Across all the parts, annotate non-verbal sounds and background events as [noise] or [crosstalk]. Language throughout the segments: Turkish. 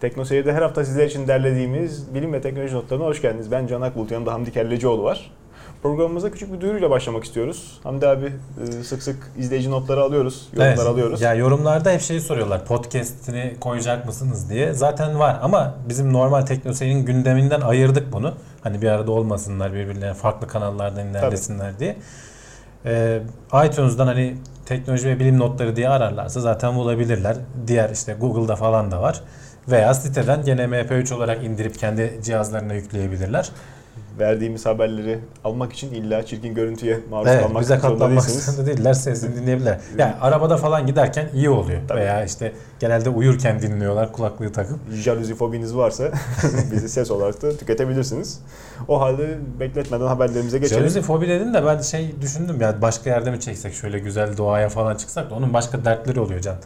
Tekno Seyir'de her hafta sizler için derlediğimiz bilim ve teknoloji notlarına hoş geldiniz. Ben Can Akbulut, yanımda Hamdi Kellecioğlu var. Programımıza küçük bir duyuruyla başlamak istiyoruz. Hamdi abi e, sık sık izleyici notları alıyoruz, yorumlar Evet. alıyoruz. Ya yorumlarda hep şeyi soruyorlar. Podcast'ini koyacak mısınız diye. Zaten var ama bizim normal teknoseyrin gündeminden ayırdık bunu. Hani bir arada olmasınlar birbirlerine farklı kanallardan ilerlesinler diye. Ee, iTunes'dan hani teknoloji ve bilim notları diye ararlarsa zaten bulabilirler. Diğer işte Google'da falan da var. Veya siteden gene MP3 olarak indirip kendi cihazlarına yükleyebilirler. Verdiğimiz haberleri almak için illa çirkin görüntüye maruz Evet, kalmak bize zorunda katlanmak zorunda değiller. Sesini dinleyebilirler. Yani arabada falan giderken iyi oluyor. Tabii. Veya işte genelde uyurken dinliyorlar kulaklığı takıp. Jaluzi fobiniz varsa [laughs] bizi ses olarak da tüketebilirsiniz. O halde bekletmeden haberlerimize geçelim. Jaluzi fobi dedin de ben şey düşündüm ya başka yerde mi çeksek şöyle güzel doğaya falan çıksak da onun başka dertleri oluyor can.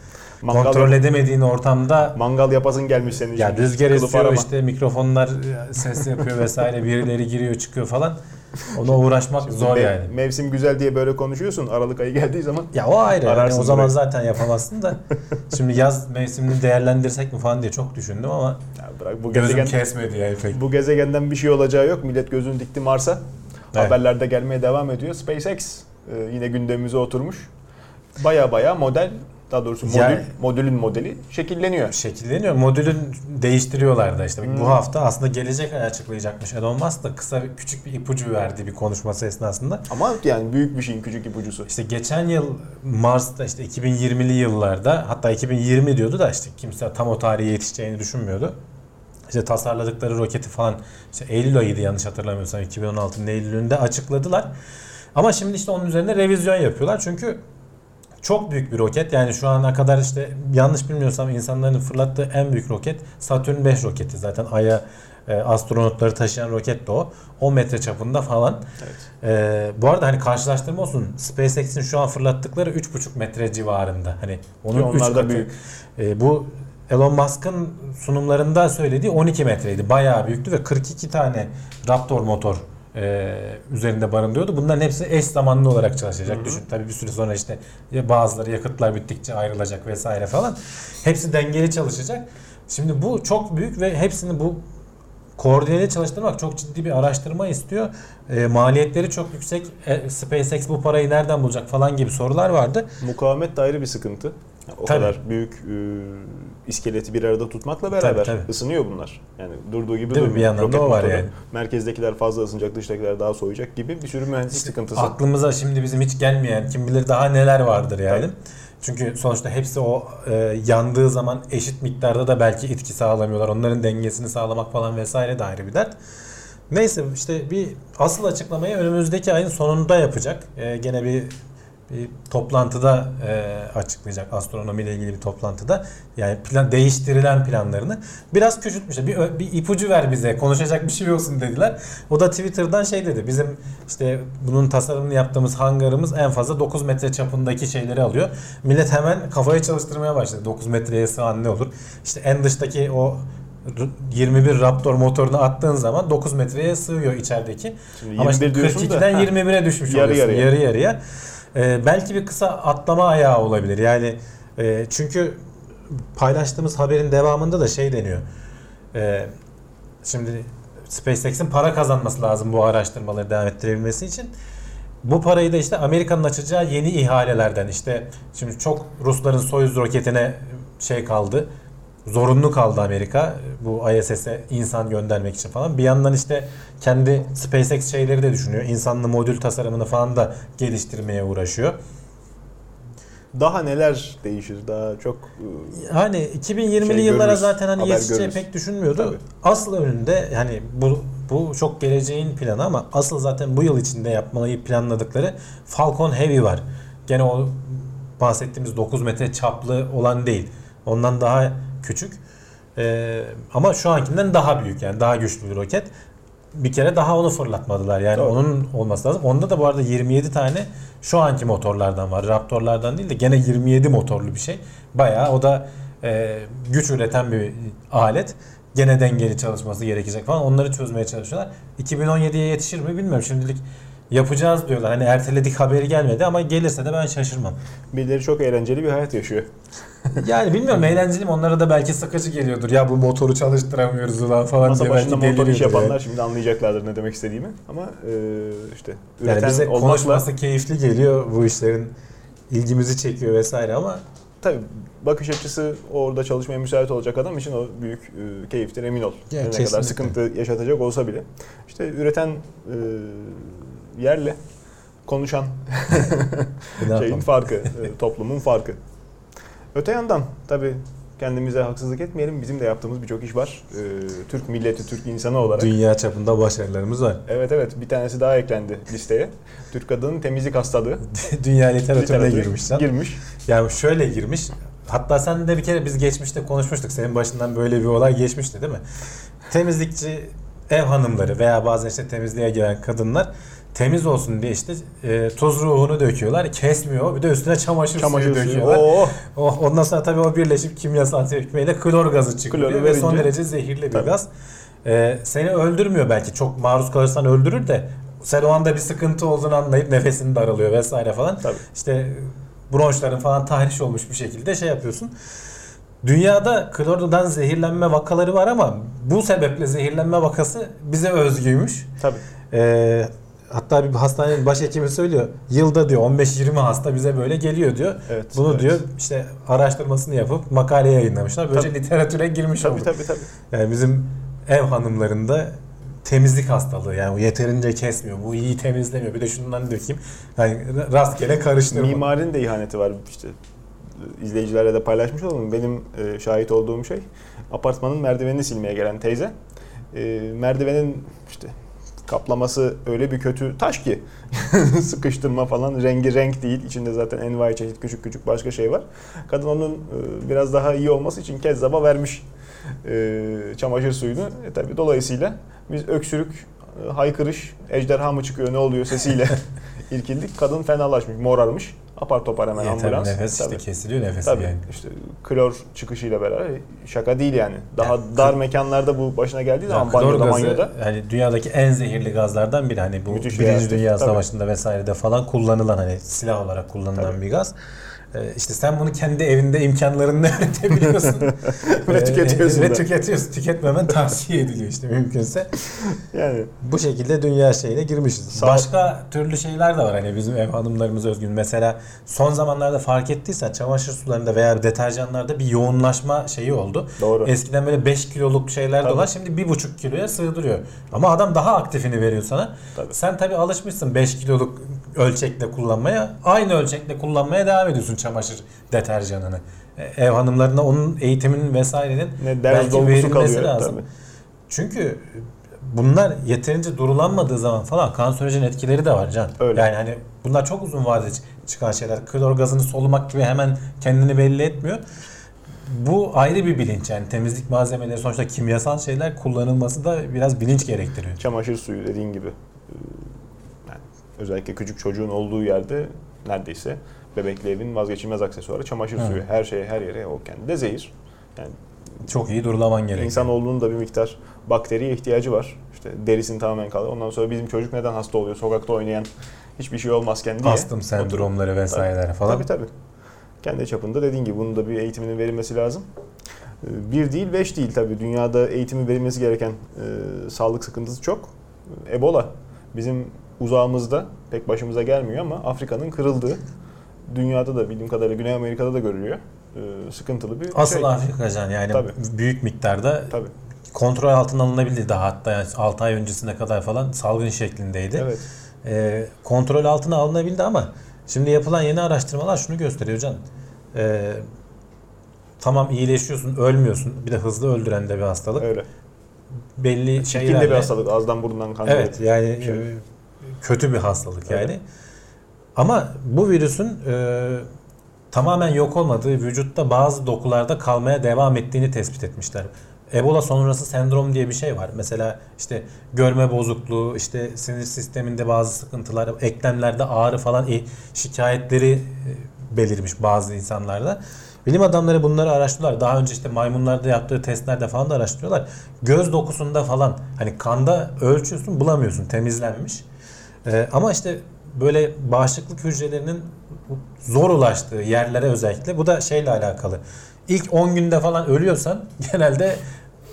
Mangal, Kontrol edemediğin ortamda mangal yapasın gelmiş senin ya için. rüzgar Kılıf esiyor işte mikrofonlar ses yapıyor vesaire birileri giriyor çıkıyor falan. Ona uğraşmak zor Me- yani. Mevsim güzel diye böyle konuşuyorsun. Aralık ayı geldiği zaman Ya o ayrı. Yani o zaman burayı. zaten yapamazsın da. Şimdi yaz mevsimini değerlendirsek mi falan diye çok düşündüm ama ya bırak bu gezegen kesmedi yani pek. bu gezegenden bir şey olacağı yok. Millet gözünü dikti Mars'a. Evet. Haberlerde gelmeye devam ediyor. SpaceX e, yine gündemimize oturmuş. Baya baya model daha doğrusu modül, Yani- modülün modeli şekilleniyor. şekilleniyor. Modülün değiştiriyorlar da işte. Hmm. Bu hafta aslında gelecek ay açıklayacakmış. Elon Musk da kısa küçük bir ipucu verdi bir konuşması esnasında. Ama yani büyük bir şeyin küçük ipucusu. İşte geçen yıl Mars'ta işte 2020'li yıllarda hatta 2020 diyordu da işte kimse tam o tarihe yetişeceğini düşünmüyordu. İşte tasarladıkları roketi falan işte Eylül ayıydı yanlış hatırlamıyorsam 2016'nın Eylül'ünde açıkladılar. Ama şimdi işte onun üzerine revizyon yapıyorlar. Çünkü çok büyük bir roket. Yani şu ana kadar işte yanlış bilmiyorsam insanların fırlattığı en büyük roket Satürn 5 roketi. Zaten Ay'a e, astronotları taşıyan roket de o. 10 metre çapında falan. Evet. E, bu arada hani karşılaştırma olsun. SpaceX'in şu an fırlattıkları 3,5 metre civarında. Hani onun onlar da katı. büyük. E, bu Elon Musk'ın sunumlarında söylediği 12 metreydi. Bayağı büyüktü ve 42 tane Raptor motor e, üzerinde barındırıyordu. Bunların hepsi eş zamanlı olarak çalışacak. Hı hı. Düşün tabii bir süre sonra işte bazıları yakıtlar bittikçe ayrılacak vesaire falan. Hepsi dengeli çalışacak. Şimdi bu çok büyük ve hepsini bu koordineli çalıştırmak çok ciddi bir araştırma istiyor. E, maliyetleri çok yüksek. E, SpaceX bu parayı nereden bulacak falan gibi sorular vardı. Mukavemet de ayrı bir sıkıntı. O Tabii. kadar büyük e, iskeleti bir arada tutmakla beraber Tabii, tabii. ısınıyor bunlar. Yani durduğu gibi Değil durmuyor. Bir yandan da o var motoru. yani. Merkezdekiler fazla ısınacak, dıştakiler daha soğuyacak gibi bir sürü mühendislik sıkıntısı. Aklımıza şimdi bizim hiç gelmeyen kim bilir daha neler vardır yani. Çünkü sonuçta hepsi o e, yandığı zaman eşit miktarda da belki itki sağlamıyorlar. Onların dengesini sağlamak falan vesaire de ayrı bir dert. Neyse işte bir asıl açıklamayı önümüzdeki ayın sonunda yapacak. E, gene bir bir toplantıda e, açıklayacak astronomiyle ilgili bir toplantıda. Yani plan değiştirilen planlarını biraz küçültmüş. Bir, bir ipucu ver bize. Konuşacak bir şey olsun dediler. O da Twitter'dan şey dedi. Bizim işte bunun tasarımını yaptığımız hangarımız en fazla 9 metre çapındaki şeyleri alıyor. Millet hemen kafayı çalıştırmaya başladı. 9 metreye sığan ne olur? İşte en dıştaki o r- 21 Raptor motorunu attığın zaman 9 metreye sığıyor içerideki. Şimdi Ama işte 21 diyorsun da, 42'den ha, 21'e düşmüş Yarı oluyorsun. yarıya. Yarı yarıya. Ee, belki bir kısa atlama ayağı olabilir. Yani e, çünkü paylaştığımız haberin devamında da şey deniyor. Ee, şimdi SpaceX'in para kazanması lazım bu araştırmaları devam ettirebilmesi için. Bu parayı da işte Amerika'nın açacağı yeni ihalelerden işte şimdi çok Rusların Soyuz roketine şey kaldı. Zorunlu kaldı Amerika bu ISS'e insan göndermek için falan. Bir yandan işte kendi SpaceX şeyleri de düşünüyor. İnsanlı modül tasarımını falan da geliştirmeye uğraşıyor. Daha neler değişir? Daha çok e, Hani 2020'li Şey yıllara görürüz, zaten hani haber yetişeceği görürüz. pek düşünmüyordu. Tabii. Asıl önünde yani bu bu çok geleceğin planı ama asıl zaten bu yıl içinde yapmayı planladıkları Falcon Heavy var. Gene o bahsettiğimiz 9 metre çaplı olan değil. Ondan daha küçük. Ee, ama şu ankinden daha büyük yani daha güçlü bir roket. Bir kere daha onu fırlatmadılar. Yani Doğru. onun olması lazım. Onda da bu arada 27 tane şu anki motorlardan var. Raptorlardan değil de gene 27 motorlu bir şey. Bayağı o da e, güç üreten bir alet. Gene dengeli çalışması gerekecek falan. Onları çözmeye çalışıyorlar. 2017'ye yetişir mi bilmiyorum. Şimdilik yapacağız diyorlar. Hani erteledik haberi gelmedi ama gelirse de ben şaşırmam. birileri çok eğlenceli bir hayat yaşıyor. Yani [laughs] bilmiyorum eğlenceli mi onlara da belki sıkıcı geliyordur. Ya bu motoru çalıştıramıyoruz ulan falan Masa diye başında belki motor iş yapanlar yani. şimdi anlayacaklardır ne demek istediğimi. Ama e, işte Yani üreten bize olmakla konuşması keyifli geliyor bu işlerin ilgimizi çekiyor vesaire ama tabii bakış açısı orada çalışmaya müsait olacak adam için o büyük e, keyiftir emin ol. Ya, ne kadar kesinlikle. sıkıntı yaşatacak olsa bile. İşte üreten e, yerle konuşan [laughs] şeyin farkı, e, toplumun farkı. Öte yandan tabii kendimize haksızlık etmeyelim. Bizim de yaptığımız birçok iş var. E, Türk milleti, Türk insanı olarak. Dünya çapında başarılarımız var. Evet evet bir tanesi daha eklendi listeye. Türk kadının temizlik hastalığı. [laughs] Dünya literatürüne girmiş lan. Girmiş. Yani şöyle girmiş. Hatta sen de bir kere biz geçmişte konuşmuştuk. Senin başından böyle bir olay geçmişti değil mi? Temizlikçi ev hanımları veya bazen işte temizliğe gelen kadınlar temiz olsun diye işte e, tuz ruhunu döküyorlar. Kesmiyor. Bir de üstüne çamaşır, Çamaşır suyu döküyorlar. Oo. Oh, ondan sonra tabii o birleşip kimyasal tepkimeyle klor gazı çıkıyor Kloru ve son verince- derece zehirli bir Tabii. gaz. Ee, seni öldürmüyor belki çok maruz kalırsan öldürür de sen o anda bir sıkıntı olduğunu anlayıp nefesini daralıyor vesaire falan. Tabii. İşte bronşların falan tahriş olmuş bir şekilde şey yapıyorsun. Dünyada klordan zehirlenme vakaları var ama bu sebeple zehirlenme vakası bize özgüymüş. Tabii. Ee, hatta bir hastanenin başhekimi söylüyor. Yılda diyor 15-20 hasta bize böyle geliyor diyor. Evet. Bunu evet. diyor işte araştırmasını yapıp makale yayınlamışlar. Böylece Tabii. literatüre girmiş Tabii oldu. tabii tabii. Yani bizim ev hanımlarında temizlik hastalığı yani yeterince kesmiyor. Bu iyi temizlemiyor. Bir de şundan dökeyim. Yani rastgele karıştırma. Mimarin de ihaneti var işte. izleyicilerle de paylaşmış olalım. Benim e, şahit olduğum şey apartmanın merdivenini silmeye gelen teyze. E, merdivenin kaplaması öyle bir kötü taş ki [laughs] sıkıştırma falan rengi renk değil. İçinde zaten envai çeşit küçük küçük başka şey var. Kadın onun e, biraz daha iyi olması için kezzaba vermiş e, çamaşır suyunu. E, tabii dolayısıyla biz öksürük, e, haykırış, ejderha mı çıkıyor ne oluyor sesiyle [laughs] irkildik. Kadın fenalaşmış, morarmış. Apar topar hemen tabii ambulans. nefes Tabii. işte kesiliyor nefesi Tabii yani. işte klor çıkışıyla beraber şaka değil yani. Daha Yani dar mekanlarda bu başına geldiği zaman klor banyoda gazı banyoda hani dünyadaki en zehirli gazlardan biri. Hani bu Müthiş Birinci reaktif, Dünya tabii. Savaşı'nda vesairede falan kullanılan hani silah olarak kullanılan Tabii. bir gaz. Ee, işte sen bunu kendi evinde imkanlarınla [laughs] üretebiliyorsun. [laughs] Ve Ee, tüketiyorsun Ve da. tüketiyorsun. Tüketmemen tavsiye ediliyor işte mümkünse. yani Bu şekilde dünya şeyine girmişiz. Sağ- Başka türlü şeyler de var hani bizim ev hanımlarımız özgün. Mesela son zamanlarda fark ettiysen çamaşır sularında veya deterjanlarda bir yoğunlaşma şeyi oldu. doğru. Eskiden böyle 5 kiloluk şeyler de olan şimdi 1,5 kiloya sığdırıyor. Ama adam daha aktifini veriyor sana. Tabii. Sen tabii alışmışsın 5 kiloluk ölçekle kullanmaya. Aynı ölçekle kullanmaya devam ediyorsun çamaşır deterjanını. E, Ev hanımlarına onun eğitiminin vesairenin ne belki verilmesi kalıyor lazım. tabii. Çünkü bunlar yeterince durulanmadığı zaman falan kanserojen etkileri de var can. Öyle. Yani hani bunlar çok uzun vadede çıkan şeyler. Klor gazını solumak gibi hemen kendini belli etmiyor. Bu ayrı bir bilinç yani temizlik malzemeleri sonuçta kimyasal şeyler kullanılması da biraz bilinç gerektiriyor. Çamaşır suyu dediğin gibi özellikle küçük çocuğun olduğu yerde neredeyse bebekli evin vazgeçilmez aksesuarı çamaşır Hı. suyu. Her şeye her yere o kendi de zehir. Yani Çok iyi durulaman gerekiyor. İnsanoğlunun da bir miktar bakteriye ihtiyacı var. İşte derisini tamamen kalır. Ondan sonra bizim çocuk neden hasta oluyor? Sokakta oynayan hiçbir şey olmazken diye. astım sendromları vesaireler falan. Tabii tabii. Kendi çapında dediğin gibi bunun da bir eğitiminin verilmesi lazım. Ee, Bir değil, beş değil tabii. Dünyada eğitimin verilmesi gereken e, sağlık sıkıntısı çok. Ebola bizim uzağımızda pek başımıza gelmiyor ama Afrika'nın kırıldığı, dünyada da bildiğim kadarıyla Güney Amerika'da da görülüyor. Ee, sıkıntılı bir Asıl şey. Afrikacan yani Tabii. büyük miktarda Tabii. kontrol altına alınabildi daha hatta yani 6 ay öncesine kadar falan salgın şeklindeydi. Evet. e, kontrol altına alınabildi ama şimdi yapılan yeni araştırmalar şunu gösteriyor can. E, tamam iyileşiyorsun, ölmüyorsun. Bir de hızlı öldüren de bir hastalık. Öyle. Belli Çirkin şeylerle. de bir hastalık. Ağızdan burundan kan Evet yani Şey. Kötü bir hastalık Evet. yani. Ama bu virüsün e, tamamen yok olmadığı, vücutta bazı dokularda kalmaya devam ettiğini tespit etmişler. Ebola sonrası sendrom diye bir şey var. Mesela işte görme bozukluğu, işte sinir sisteminde bazı sıkıntılar, eklemlerde ağrı falan e, şikayetleri e, belirmiş bazı insanlarda. Bilim adamları bunları araştırıyorlar. Daha önce işte maymunlarda yaptığı testlerde falan da araştırıyorlar. Göz dokusunda falan hani kanda ölçüyorsun bulamıyorsun temizlenmiş. Ee, ama işte böyle bağışıklık hücrelerinin zor ulaştığı yerlere özellikle bu da şeyle alakalı. İlk 10 günde falan ölüyorsan [laughs] genelde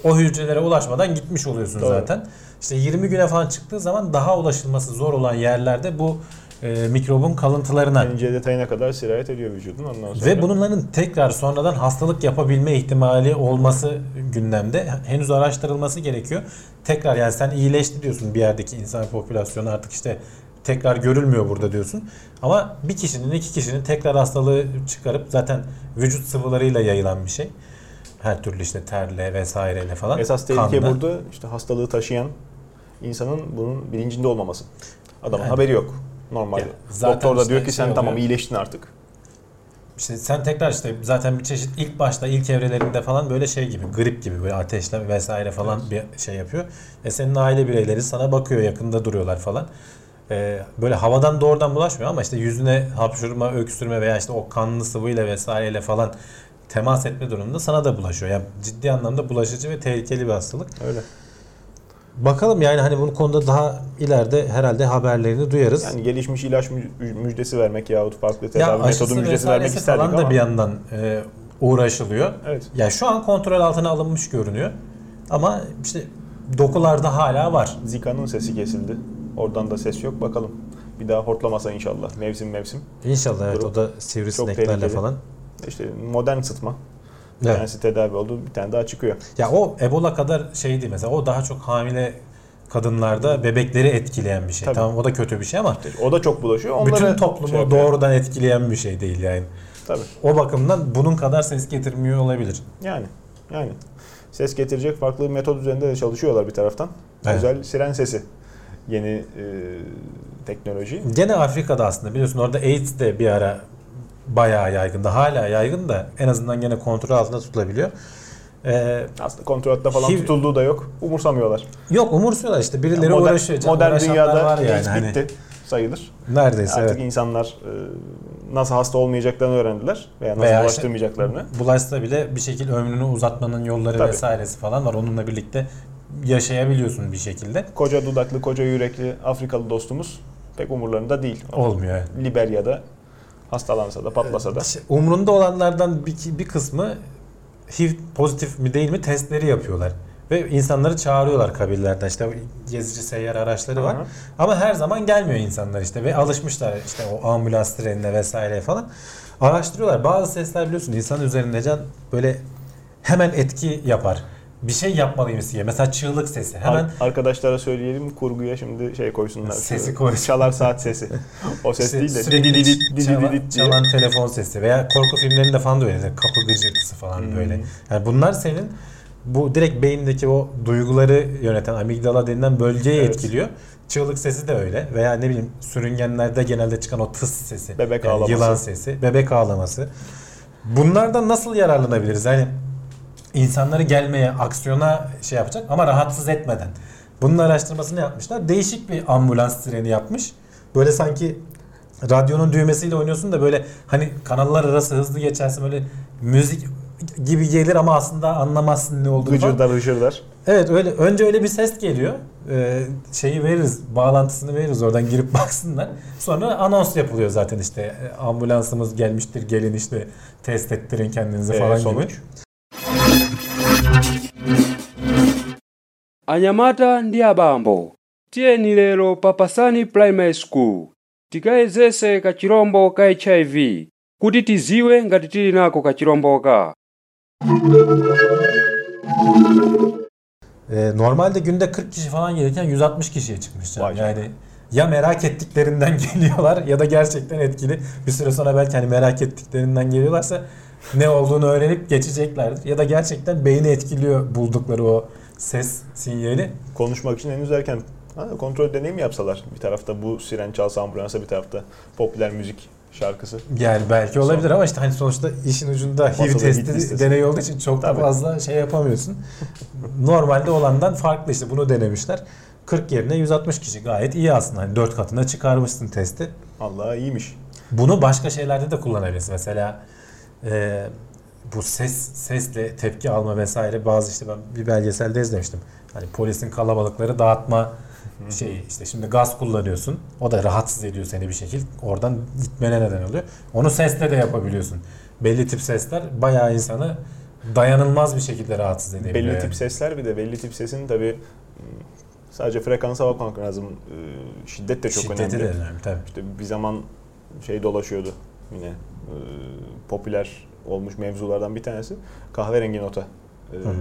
o hücrelere ulaşmadan gitmiş oluyorsun Doğru. zaten. İşte 20 güne falan çıktığı zaman daha ulaşılması zor olan yerlerde bu e, mikrobun kalıntılarına İnce detayına kadar sirayet ediyor vücudun ondan sonra. ve bunların tekrar sonradan hastalık yapabilme ihtimali olması gündemde. Henüz araştırılması gerekiyor. Tekrar yani sen iyileşti diyorsun bir yerdeki insan popülasyonu artık işte tekrar görülmüyor burada diyorsun. Ama bir kişinin iki kişinin tekrar hastalığı çıkarıp zaten vücut sıvılarıyla yayılan bir şey. Her türlü işte terle vesaireyle falan. Esas tehlike burada işte hastalığı taşıyan insanın bunun bilincinde olmaması. Adamın Yani. haberi yok. Normalde. Ya, zaten Doktor da işte diyor ki şey sen tamam oluyor. iyileştin artık. İşte sen tekrar işte zaten bir çeşit ilk başta ilk evrelerinde falan böyle şey gibi grip gibi böyle ateşle vesaire falan bir şey yapıyor. E senin aile bireyleri sana bakıyor yakında duruyorlar falan. E, böyle havadan doğrudan bulaşmıyor ama işte yüzüne hapşurma, öksürme veya işte o kanlı sıvıyla vesaireyle falan temas etme durumunda sana da bulaşıyor. Yani ciddi anlamda bulaşıcı ve tehlikeli bir hastalık. Öyle. Bakalım yani hani bu konuda daha ileride herhalde haberlerini duyarız. Yani gelişmiş ilaç mü- müjdesi vermek yahut farklı ya tedavi metodu aşısı müjdesi vermek isterdik falan ama. da bir yandan e, uğraşılıyor. Evet. Ya şu an kontrol altına alınmış görünüyor. Ama işte dokularda hala var. Zika'nın sesi kesildi. Oradan da ses yok. Bakalım. Bir daha hortlamasa inşallah. Mevsim mevsim. İnşallah evet Durum o da sivrisineklerle falan. İşte modern sıtma. Bir Evet. tanesi tedavi oldu. Bir tane daha çıkıyor. Ya o Ebola kadar şeydi mesela. O daha çok hamile kadınlarda bebekleri etkileyen bir şey. Tabii. Tamam o da kötü bir şey ama O da çok bulaşıyor. Onları bütün toplumu şey yapıyor. doğrudan etkileyen bir şey değil yani. Tabii. O bakımdan bunun kadar ses getirmiyor olabilir. Yani. Yani. Ses getirecek farklı metot üzerinde de çalışıyorlar bir taraftan. Evet. Özel siren sesi. Yeni e, teknoloji. Gene Afrika'da aslında biliyorsun orada AIDS de bir ara bayağı yaygındı. Hala yaygın da en azından gene kontrol altında tutulabiliyor. Ee, Aslında kontrolde falan HIV tutulduğu da yok. Umursamıyorlar. yok umursuyorlar işte birileri modern, uğraşıyor. modern dünyada var yani. Hani bitti sayılır. neredeyse Artık evet. insanlar e, nasıl hasta olmayacaklarını öğrendiler veya nasıl Veya işte- bulaştırmayacaklarını. bulaşsa bile bir şekilde ömrünü uzatmanın yolları Tabii. vesairesi falan var. Onunla birlikte yaşayabiliyorsun bir şekilde. Koca dudaklı, koca yürekli Afrikalı dostumuz pek umurlarında değil. Olmuyor. Liberya'da hastalansa da patlasa da. Umrunda olanlardan bir, bir kısmı HIV pozitif mi değil mi testleri yapıyorlar. Ve insanları çağırıyorlar kabillerden. İşte gezici seyyar araçları var. Aha. Ama her zaman gelmiyor insanlar işte ve alışmışlar işte o ambulans trenine vesaire falan. Araştırıyorlar. Bazı sesler biliyorsun insan üzerinde can böyle hemen etki yapar. Bir şey yapmalıymış diye. Mesela çığlık sesi. Hemen Ar- arkadaşlara söyleyelim kurguya şimdi şey koysunlar. Sesi koysun. Çalar saat sesi. [laughs] O ses işte değil de sürekli çalan, didididit diye. çalan telefon sesi veya korku filmlerinde falan da öyle. Kapı gıcırtısı falan Hmm. böyle. Yani bunlar senin bu direkt beyindeki o duyguları yöneten amigdala denilen bölgeyi Evet. etkiliyor. Çığlık sesi de öyle veya ne bileyim sürüngenlerde genelde çıkan o tıs sesi. Bebek yani ağlaması. Yılan sesi, bebek ağlaması. Bunlardan nasıl yararlanabiliriz? Yani insanları gelmeye, aksiyona şey yapacak ama rahatsız etmeden. Bunun araştırmasını yapmışlar. Değişik bir ambulans treni yapmış. Böyle sanki radyonun düğmesiyle oynuyorsun da böyle hani kanallar arası hızlı geçersin böyle müzik gibi gelir ama aslında anlamazsın ne olduğunu. Gıcırdar hışırdar. Evet öyle önce öyle bir ses geliyor. Ee, şeyi veririz, bağlantısını veririz oradan girip [laughs] baksınlar. Sonra anons yapılıyor zaten işte ambulansımız gelmiştir gelin işte test ettirin kendinizi Ee, falan sonuç? gibi. Anyamata ndi abambo tiyeni lero papasani primary school tikayezese kachirombo ka hiv kuti tiziwe ngati tili nako kachiromboka Ee, normalde günde 40 kişi falan gelirken 160 kişiye çıkmış. Vay canına. Yani ya merak ettiklerinden [laughs] geliyorlar ya da gerçekten etkili. Bir süre sonra belki hani merak ettiklerinden geliyorlarsa ne olduğunu öğrenip geçeceklerdir. Ya da gerçekten beyni etkiliyor buldukları o ses sinyali. Konuşmak için henüz erken. Ha, kontrol deneyimi yapsalar. Bir tarafta bu siren çalsa ambulansa bir tarafta popüler müzik şarkısı. Yani belki olabilir ama işte hani sonuçta işin ucunda HIV testi deneyi olduğu için çok Tabii. fazla şey yapamıyorsun. Normalde olandan farklı işte bunu denemişler. 40 yerine 160 kişi gayet iyi aslında. Hani 4 katına çıkarmışsın testi. Allah iyiymiş. Bunu başka şeylerde de kullanabilirsin. Mesela e, bu ses sesle tepki alma vesaire bazı işte ben bir belgeselde izlemiştim. Hani polisin kalabalıkları dağıtma şey işte şimdi gaz kullanıyorsun. O da rahatsız ediyor seni bir şekilde. Oradan gitmene neden oluyor. Onu sesle de yapabiliyorsun. Belli tip sesler bayağı insanı dayanılmaz bir şekilde rahatsız edebiliyor. Belli yani. tip sesler bir de belli tip sesin tabi sadece frekansa bakmak lazım. Ee, Şiddet de çok Şiddeti önemli. de önemli tabii. İşte bir zaman şey dolaşıyordu yine e, popüler olmuş mevzulardan bir tanesi kahverengi nota. E, hı.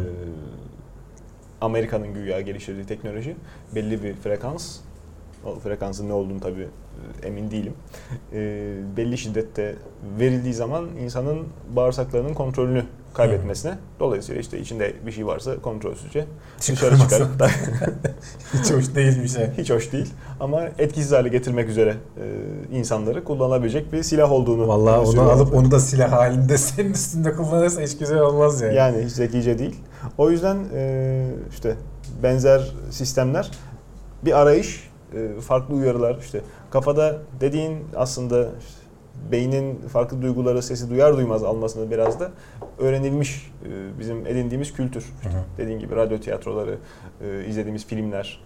Amerika'nın güya geliştirdiği teknoloji belli bir frekans o frekansın ne olduğunu tabi emin değilim. E, belli şiddette verildiği zaman insanın bağırsaklarının kontrolünü kaybetmesine dolayısıyla işte içinde bir şey varsa kontrolsüzce dışarı çıkarıp [laughs] Hiç hoş değil bir şey. hiç hoş değil ama etkisiz hale getirmek üzere e, insanları kullanabilecek bir silah olduğunu Vallahi onu alıp onu da silah halinde [laughs] senin üstünde kullanırsa hiç güzel olmaz yani. yani hiç zekice değil. O yüzden e, işte benzer sistemler bir arayış, e, farklı uyarılar işte kafada dediğin aslında işte beynin farklı duyguları sesi duyar duymaz almasını biraz da öğrenilmiş e, bizim edindiğimiz kültür. Hı hı. Dediğin gibi radyo tiyatroları, e, izlediğimiz filmler.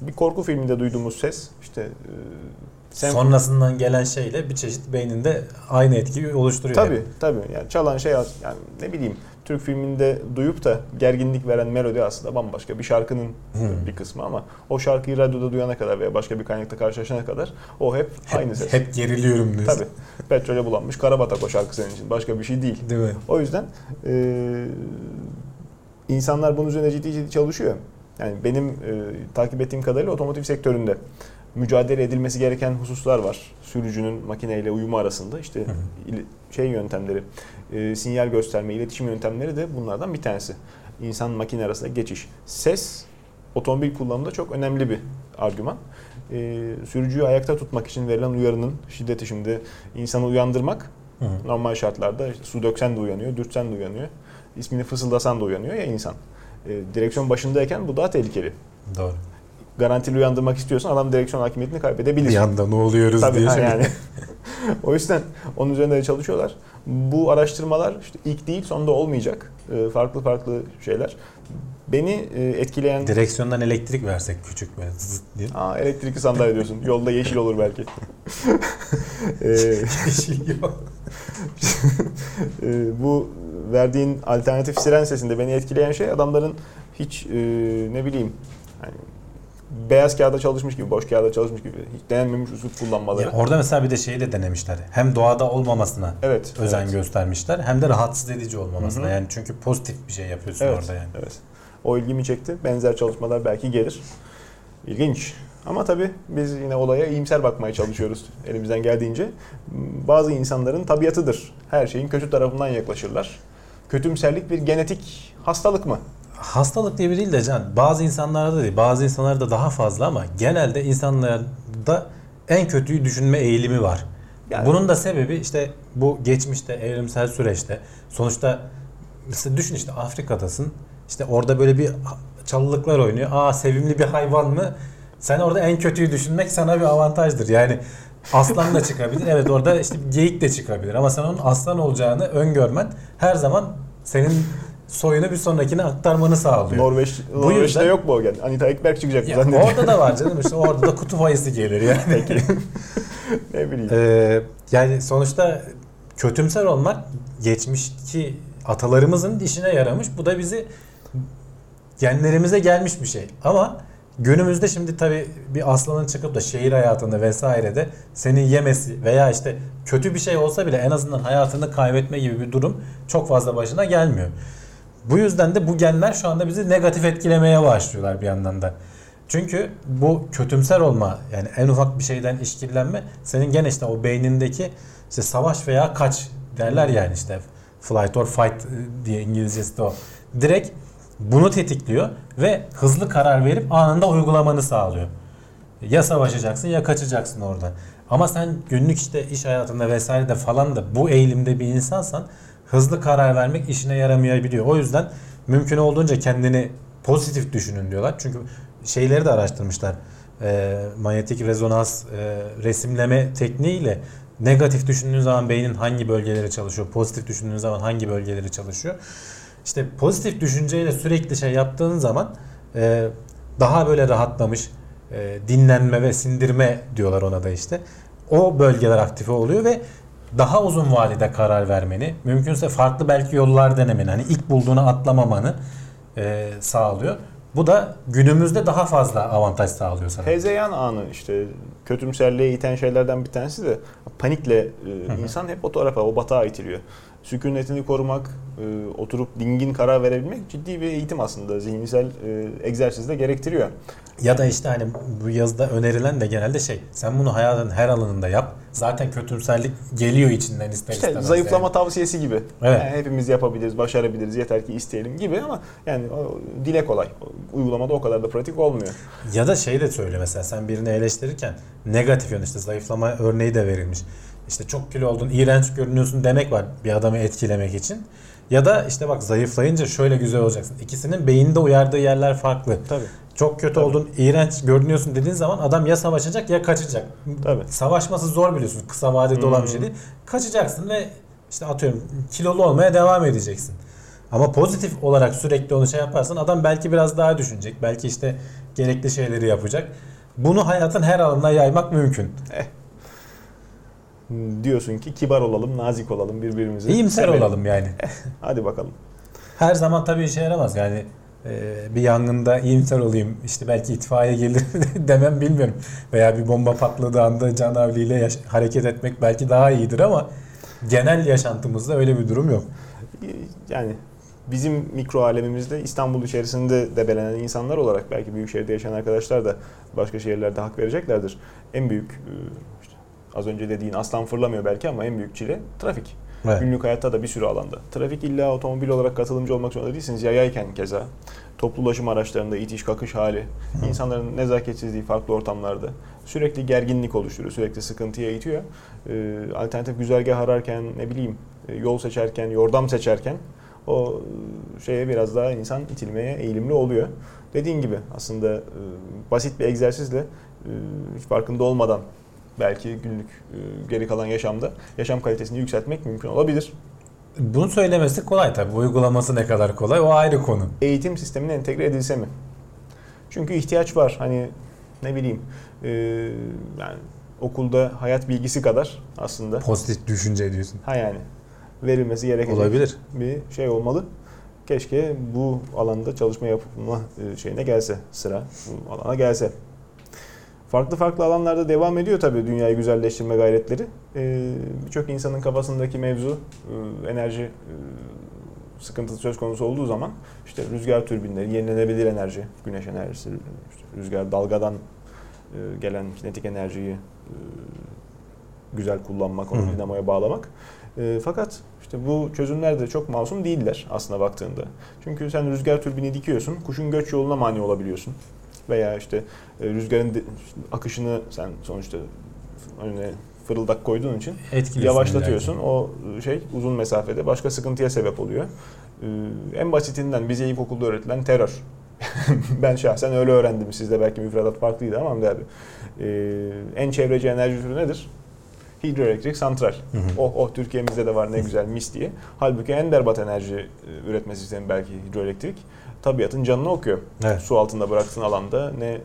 Bir korku filminde duyduğumuz ses işte e, senf- Sonrasından gelen şeyle bir çeşit beyninde aynı etkiyi oluşturuyor. Tabii tabii yani çalan şey yani ne bileyim Türk filminde duyup da gerginlik veren melodi aslında bambaşka bir şarkının Hmm. bir kısmı ama o şarkıyı radyoda duyana kadar veya başka bir kaynakta karşılaşana kadar o hep, Hep, aynı ses. hep geriliyorum diyorsun. Tabii. Petrole bulanmış karabatak o şarkı senin için. Başka bir şey değil. Değil mi? O yüzden eee, insanlar bunun üzerine ciddi ciddi çalışıyor. Yani benim eee, takip ettiğim kadarıyla otomotiv sektöründe mücadele edilmesi gereken hususlar var. Sürücünün makineyle uyumu arasında işte şey yöntemleri, eee, sinyal gösterme, iletişim yöntemleri de bunlardan bir tanesi. İnsan makine arasında geçiş. Ses otomobil kullanımında çok önemli bir argüman. Eee sürücüyü ayakta tutmak için verilen uyarının şiddeti şimdi insanı uyandırmak Hı hı. Normal şartlarda işte su döksen de uyanıyor, dürtsen de uyanıyor. İsmini fısıldasan da uyanıyor ya insan. E, direksiyon başındayken bu daha tehlikeli. Doğru. Garantili uyandırmak istiyorsan adam direksiyon hakimiyetini kaybedebilir. Bir anda ne oluyoruz Tabii diye. şey- yani. [laughs] o yüzden onun üzerinde de çalışıyorlar. Bu araştırmalar işte ilk değil sonunda olmayacak. E, farklı farklı şeyler. Beni e, etkileyen... Direksiyondan elektrik versek küçük böyle zıt diye. Aa, elektrikli sandalye diyorsun. Yolda yeşil olur belki. [laughs] e, Yeşil yok. [laughs] e, bu verdiğin alternatif siren sesinde beni etkileyen şey adamların hiç e, ne bileyim hani beyaz kağıda çalışmış gibi, boş kağıda çalışmış gibi hiç denenmemiş usul kullanmaları. Ya orada mesela bir de şeyi de denemişler. Hem doğada olmamasına evet. özen evet. göstermişler hem de rahatsız edici olmamasına. Hı hı. Yani çünkü pozitif bir şey yapıyorsun Evet. orada yani. Evet. O ilgimi çekti. Benzer çalışmalar belki gelir. İlginç. Ama tabii biz yine olaya iyimser bakmaya çalışıyoruz [laughs] elimizden geldiğince. Bazı insanların tabiatıdır. Her şeyin kötü tarafından yaklaşırlar. Kötümserlik bir genetik hastalık mı? Hastalık diye bir değil de can bazı insanlarda değil bazı insanlarda daha fazla ama genelde insanlarda en kötüyü düşünme eğilimi var. Yani- Bunun da sebebi işte bu geçmişte evrimsel süreçte sonuçta mesela düşün işte Afrika'dasın işte orada böyle bir çalılıklar oynuyor. Aa sevimli bir hayvan mı? Sen orada en kötüyü düşünmek sana bir avantajdır. Yani aslan da çıkabilir. Evet orada işte geyik de çıkabilir ama sen onun aslan olacağını öngörmen her zaman senin soyunu bir sonrakine aktarmanı sağlıyor. Norveç, Norveç'te yüzden- yok mu o gen? Anita Ekberk çıkacak mı Ya zannediyorum. orada da var canım işte orada da [laughs] kutup ayısı gelir yani. Peki. [laughs] ne bileyim. Ee, yani sonuçta kötümser olmak geçmişki atalarımızın işine yaramış. Bu da bizi genlerimize gelmiş bir şey. Ama günümüzde şimdi tabii bir aslanın çıkıp da şehir hayatında vesairede seni yemesi veya işte kötü bir şey olsa bile en azından hayatını kaybetme gibi bir durum çok fazla başına gelmiyor. Bu yüzden de bu genler şu anda bizi negatif etkilemeye başlıyorlar bir yandan da. Çünkü bu kötümser olma yani en ufak bir şeyden işkillenme senin gene işte o beynindeki işte savaş veya kaç derler yani işte flight or fight e, diye İngilizcesi de o. Direkt bunu tetikliyor ve hızlı karar verip anında uygulamanı sağlıyor. Ya savaşacaksın ya kaçacaksın orada. Ama sen günlük işte iş hayatında vesaire de falan da bu eğilimde bir insansan hızlı karar vermek işine yaramayabiliyor. O yüzden mümkün olduğunca kendini pozitif düşünün diyorlar. Çünkü şeyleri de araştırmışlar. Ee, manyetik rezonans e, resimleme tekniğiyle negatif düşündüğün zaman beynin hangi bölgeleri çalışıyor, pozitif düşündüğün zaman hangi bölgeleri çalışıyor. İşte pozitif düşünceyle sürekli şey yaptığın zaman e, daha böyle rahatlamış, e, dinlenme ve sindirme diyorlar ona da işte. O bölgeler aktive oluyor ve daha uzun vadede karar vermeni, mümkünse farklı belki yollar denemeni, hani ilk bulduğunu atlamamanı e, sağlıyor. Bu da günümüzde daha fazla avantaj sağlıyor sana. Hezeyan anı işte kötümserliğe iten şeylerden bir tanesi de panikle e, insan hep o tarafa, o batağa itiliyor. Sükunetini korumak, e, oturup dingin karar verebilmek ciddi bir eğitim aslında. Zihinsel e, egzersiz de gerektiriyor. Ya da işte hani bu yazıda önerilen de genelde şey, sen bunu hayatın her alanında yap. Zaten kötümserlik geliyor içinden ister İşte istemez. zayıflama yani. tavsiyesi gibi. Evet. Yani hepimiz yapabiliriz, başarabiliriz yeter ki isteyelim gibi ama yani o dile kolay. Uygulamada o kadar da pratik olmuyor. Ya da şey de söyle mesela sen birini eleştirirken negatif yön işte zayıflama örneği de verilmiş. İşte çok kilo oldun, iğrenç görünüyorsun demek var bir adamı etkilemek için. Ya da işte bak zayıflayınca şöyle güzel olacaksın. İkisinin beyinde uyardığı yerler farklı. Tabii. Çok kötü Tabii. oldun, iğrenç görünüyorsun dediğin zaman adam ya savaşacak ya kaçacak. Tabii. Savaşması zor biliyorsun. Kısa vadede olan bir şey değil. Kaçacaksın ve işte atıyorum kilolu olmaya devam edeceksin. Ama pozitif olarak sürekli onu şey yaparsan adam belki biraz daha düşünecek. Belki işte gerekli şeyleri yapacak. Bunu hayatın her alanına yaymak mümkün. Diyorsun ki kibar olalım, nazik olalım birbirimizi. İyimser sevelim. olalım yani. [laughs] Hadi bakalım. Her zaman tabii işe yaramaz yani. e, bir yangında iyimser olayım işte belki itfaiye gelir [laughs] demem bilmiyorum. Veya bir bomba patladığı anda canavliyle hareket etmek belki daha iyidir ama genel yaşantımızda öyle bir durum yok. Yani bizim mikro alemimizde İstanbul içerisinde debelenen insanlar olarak belki büyük şehirde yaşayan arkadaşlar da başka şehirlerde hak vereceklerdir. En büyük e, az önce dediğin aslan fırlamıyor belki ama en büyük çile trafik. Evet. Günlük hayatta da bir sürü alanda. Trafik illa otomobil olarak katılımcı olmak zorunda değilsiniz. Yayayken keza. Toplu ulaşım araçlarında itiş kakış hali. insanların nezaketsizliği farklı ortamlarda. Sürekli gerginlik oluşturuyor. Sürekli sıkıntıya itiyor. Ee, alternatif güzergah ararken ne bileyim e, yol seçerken, yordam seçerken o e, şeye biraz daha insan itilmeye eğilimli oluyor. Dediğin gibi aslında e, basit bir egzersizle e, hiç farkında olmadan belki günlük e, geri kalan yaşamda yaşam kalitesini yükseltmek mümkün olabilir. Bunu söylemesi kolay tabii. Uygulaması ne kadar kolay o ayrı konu. Eğitim sistemine entegre edilse mi? Çünkü ihtiyaç var. Hani ne bileyim e, yani okulda hayat bilgisi kadar aslında Pozitif düşünce diyorsun. ha yani verilmesi gerekecek Olabilir. bir şey olmalı. Keşke bu alanda çalışma yapma e, şeyine gelse sıra bu alana gelse. Farklı farklı alanlarda devam ediyor tabii dünyayı güzelleştirme gayretleri. Ee, Birçok insanın kafasındaki mevzu e, enerji e, sıkıntısı söz konusu olduğu zaman işte rüzgar türbinleri, yenilenebilir enerji, güneş enerjisi, işte rüzgar dalgadan e, gelen kinetik enerjiyi e, güzel kullanmak, onu dinamoya bağlamak. E, Fakat işte bu çözümler de çok masum değiller aslında baktığında. Çünkü sen rüzgar türbini dikiyorsun, kuşun göç yoluna mani olabiliyorsun. Veya işte e, rüzgarın de- akışını sen sonuçta önüne fırıldak koyduğun için Etkiliyorsun yavaşlatıyorsun. illaki. O şey uzun mesafede başka sıkıntıya sebep oluyor. Ee, en basitinden bize ilkokulda öğretilen terör. [laughs] ben şahsen öyle öğrendim. Sizde belki müfredat farklıydı ama Hamdi abi. Ee, en çevreci enerji türü nedir? Hidroelektrik santral. Hı hı. Oh oh Türkiye'mizde de var ne güzel mis diye. Halbuki en berbat enerji e, üretme sistemi belki hidroelektrik. Tabiatın canını okuyor. Evet. Su altında bıraktığın alanda ne e,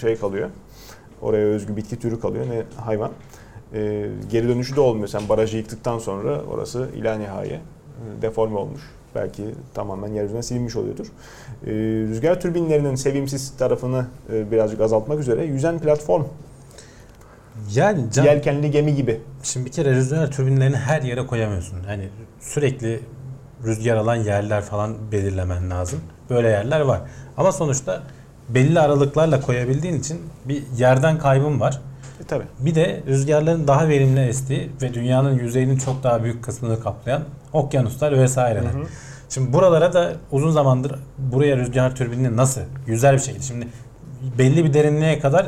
şey kalıyor. Oraya özgü bitki türü kalıyor ne hayvan. E, geri dönüşü de olmuyor. Sen barajı yıktıktan sonra orası ilanihaye e, deforme olmuş. Belki tamamen yeryüzünden silinmiş oluyordur. E, rüzgar türbinlerinin sevimsiz tarafını e, birazcık azaltmak üzere yüzen platform, Yani can, yelkenli gemi gibi. şimdi bir kere rüzgar türbinlerini her yere koyamıyorsun. Hani sürekli rüzgar alan yerler falan belirlemen lazım. Böyle yerler var. Ama sonuçta belli aralıklarla koyabildiğin için bir yerden kaybın var. E, tabii. Bir de rüzgarların daha verimli estiği ve dünyanın yüzeyinin çok daha büyük kısmını kaplayan okyanuslar vesaireler. Hı hı. Şimdi buralara da uzun zamandır buraya rüzgar türbinini nasıl yüzer bir şekilde şimdi belli bir derinliğe kadar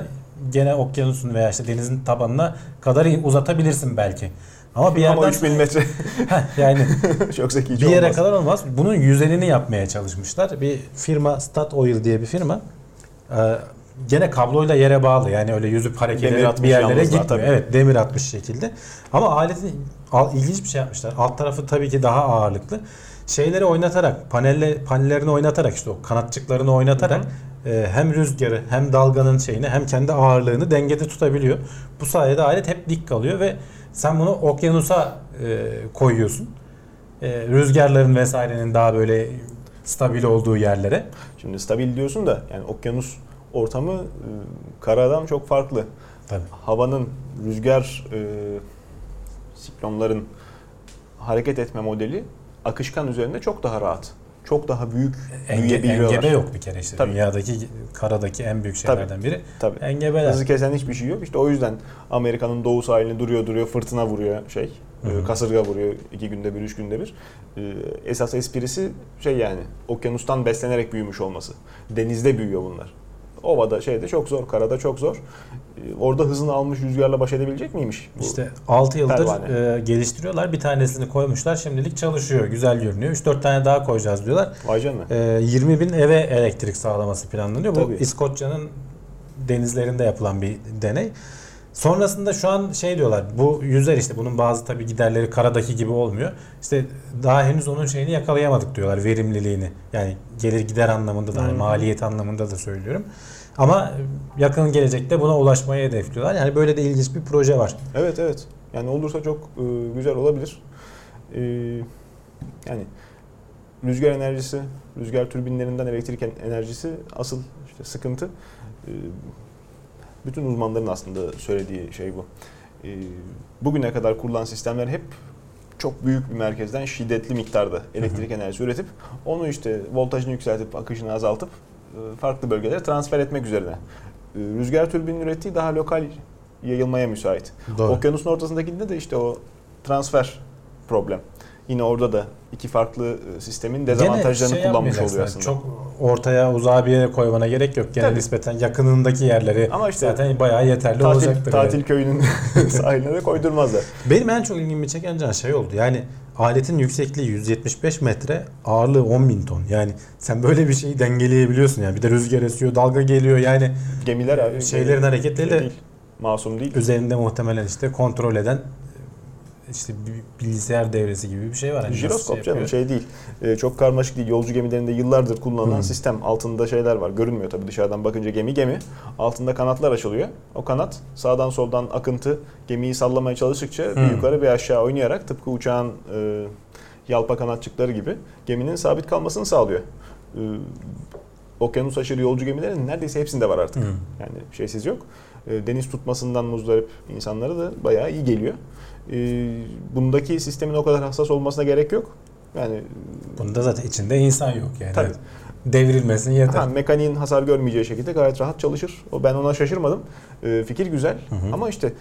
gene okyanusun veya işte denizin tabanına kadar uzatabilirsin belki. Ama bir yerden Ama 3000 metre [laughs] Heh, yani [laughs] çok zekice bir yere olmaz. kadar olmaz. Bunun yüzenini yapmaya çalışmışlar. Bir firma Statoil diye bir firma. Ee, gene kabloyla yere bağlı. Yani öyle yüzüp hareket atmış bir yerlere gitmiyor. tabii. Evet demir atmış şekilde. Ama aletin al- ilginç bir şey yapmışlar. Alt tarafı tabii ki daha ağırlıklı. Şeyleri oynatarak, panelle, panellerini oynatarak işte o kanatçıklarını oynatarak e, hem rüzgarı hem dalganın şeyini hem kendi ağırlığını dengede tutabiliyor. Bu sayede alet hep dik kalıyor ve sen bunu okyanusa e, koyuyorsun. E, rüzgarların vesairenin daha böyle stabil olduğu yerlere. Şimdi stabil diyorsun da yani okyanus ortamı e, karadan çok farklı. Tabii. Havanın, rüzgar, e, siklonların hareket etme modeli akışkan üzerinde çok daha rahat. Çok daha büyük Enge, büyüyebiliyorlar. engebe yok bir kere işte. Tabii. Dünyadaki karadaki en büyük şeylerden biri. Tabii. Engebeler. Hızı kesen hiçbir şey yok. İşte o yüzden Amerika'nın doğu sahilini duruyor duruyor fırtına vuruyor şey. e, Kasırga vuruyor iki günde bir, üç günde bir. E, Esas esprisi şey yani okyanustan beslenerek büyümüş olması. Denizde büyüyor bunlar. Ovada şeyde çok zor, karada çok zor. E, Orada hızını almış rüzgarla baş edebilecek miymiş? bu? İşte 6 yıldır pervane. e, geliştiriyorlar. Bir tanesini koymuşlar. Şimdilik çalışıyor. Güzel görünüyor. 3-4 tane daha koyacağız diyorlar. Vay canına. E, 20 bin eve elektrik sağlaması planlanıyor. Bu Tabii. İskoçya'nın denizlerinde yapılan bir deney. Sonrasında şu an şey diyorlar. Bu yüzer işte bunun bazı tabii giderleri karadaki gibi olmuyor. İşte daha henüz onun şeyini yakalayamadık diyorlar verimliliğini. Yani gelir gider anlamında da hani maliyet anlamında da söylüyorum. Ama yakın gelecekte buna ulaşmayı hedefliyorlar. Yani böyle de ilginç bir proje var. Evet evet. Yani olursa çok e, güzel olabilir. E, yani rüzgar enerjisi, rüzgar türbinlerinden elektrik en- enerjisi asıl işte sıkıntı. E, bütün uzmanların aslında söylediği şey bu. E, bugüne kadar kurulan sistemler hep çok büyük bir merkezden şiddetli miktarda elektrik enerjisi üretip onu işte voltajını yükseltip akışını azaltıp farklı bölgelere transfer etmek üzerine. E, Rüzgar türbinin ürettiği daha lokal yayılmaya müsait. Doğru. Okyanusun ortasındakinde de işte o transfer problem. Yine orada da iki farklı e, sistemin dezavantajlarını şey kullanmış oluyor aslında. Çok ortaya uzağa bir yere koymana gerek yok. Gene Tabii. nispeten yakınındaki yerleri Ama işte zaten bayağı yeterli tatil, olacaktır. tatil yani. köyünün [laughs] sahiline de koydurmazlar. Benim en çok ilgimi çeken can şey oldu. Yani aletin yüksekliği 175 metre, ağırlığı 10 bin ton. Yani sen böyle bir şeyi dengeleyebiliyorsun yani. Bir de rüzgar esiyor, dalga geliyor. Yani Gemiler abi. şeylerin hareketleri de değil. Masum değil. üzerinde muhtemelen işte kontrol eden işte bir bilgisayar devresi gibi bir şey var. Nasıl Jiroskop canım şey değil. Ee, çok karmaşık değil. Yolcu gemilerinde yıllardır kullanılan Hmm. sistem. Altında şeyler var. Görünmüyor tabii dışarıdan bakınca gemi gemi. Altında kanatlar açılıyor. O kanat sağdan soldan akıntı gemiyi sallamaya çalıştıkça bir Hmm. yukarı bir aşağı oynayarak tıpkı uçağın e, yalpa kanatçıkları gibi geminin sabit kalmasını sağlıyor. Ee, okyanus aşırı yolcu gemilerin neredeyse hepsinde var artık. Hı. Yani şeysiz yok. E, Deniz tutmasından muzdarip insanlara da bayağı iyi geliyor. E, Bundaki sistemin o kadar hassas olmasına gerek yok. Yani Bunda zaten içinde insan yok yani. Tabii. Devrilmesin yeter. ha, mekaniğin hasar görmeyeceği şekilde gayet rahat çalışır. O ben ona şaşırmadım. E, fikir güzel hı. ama işte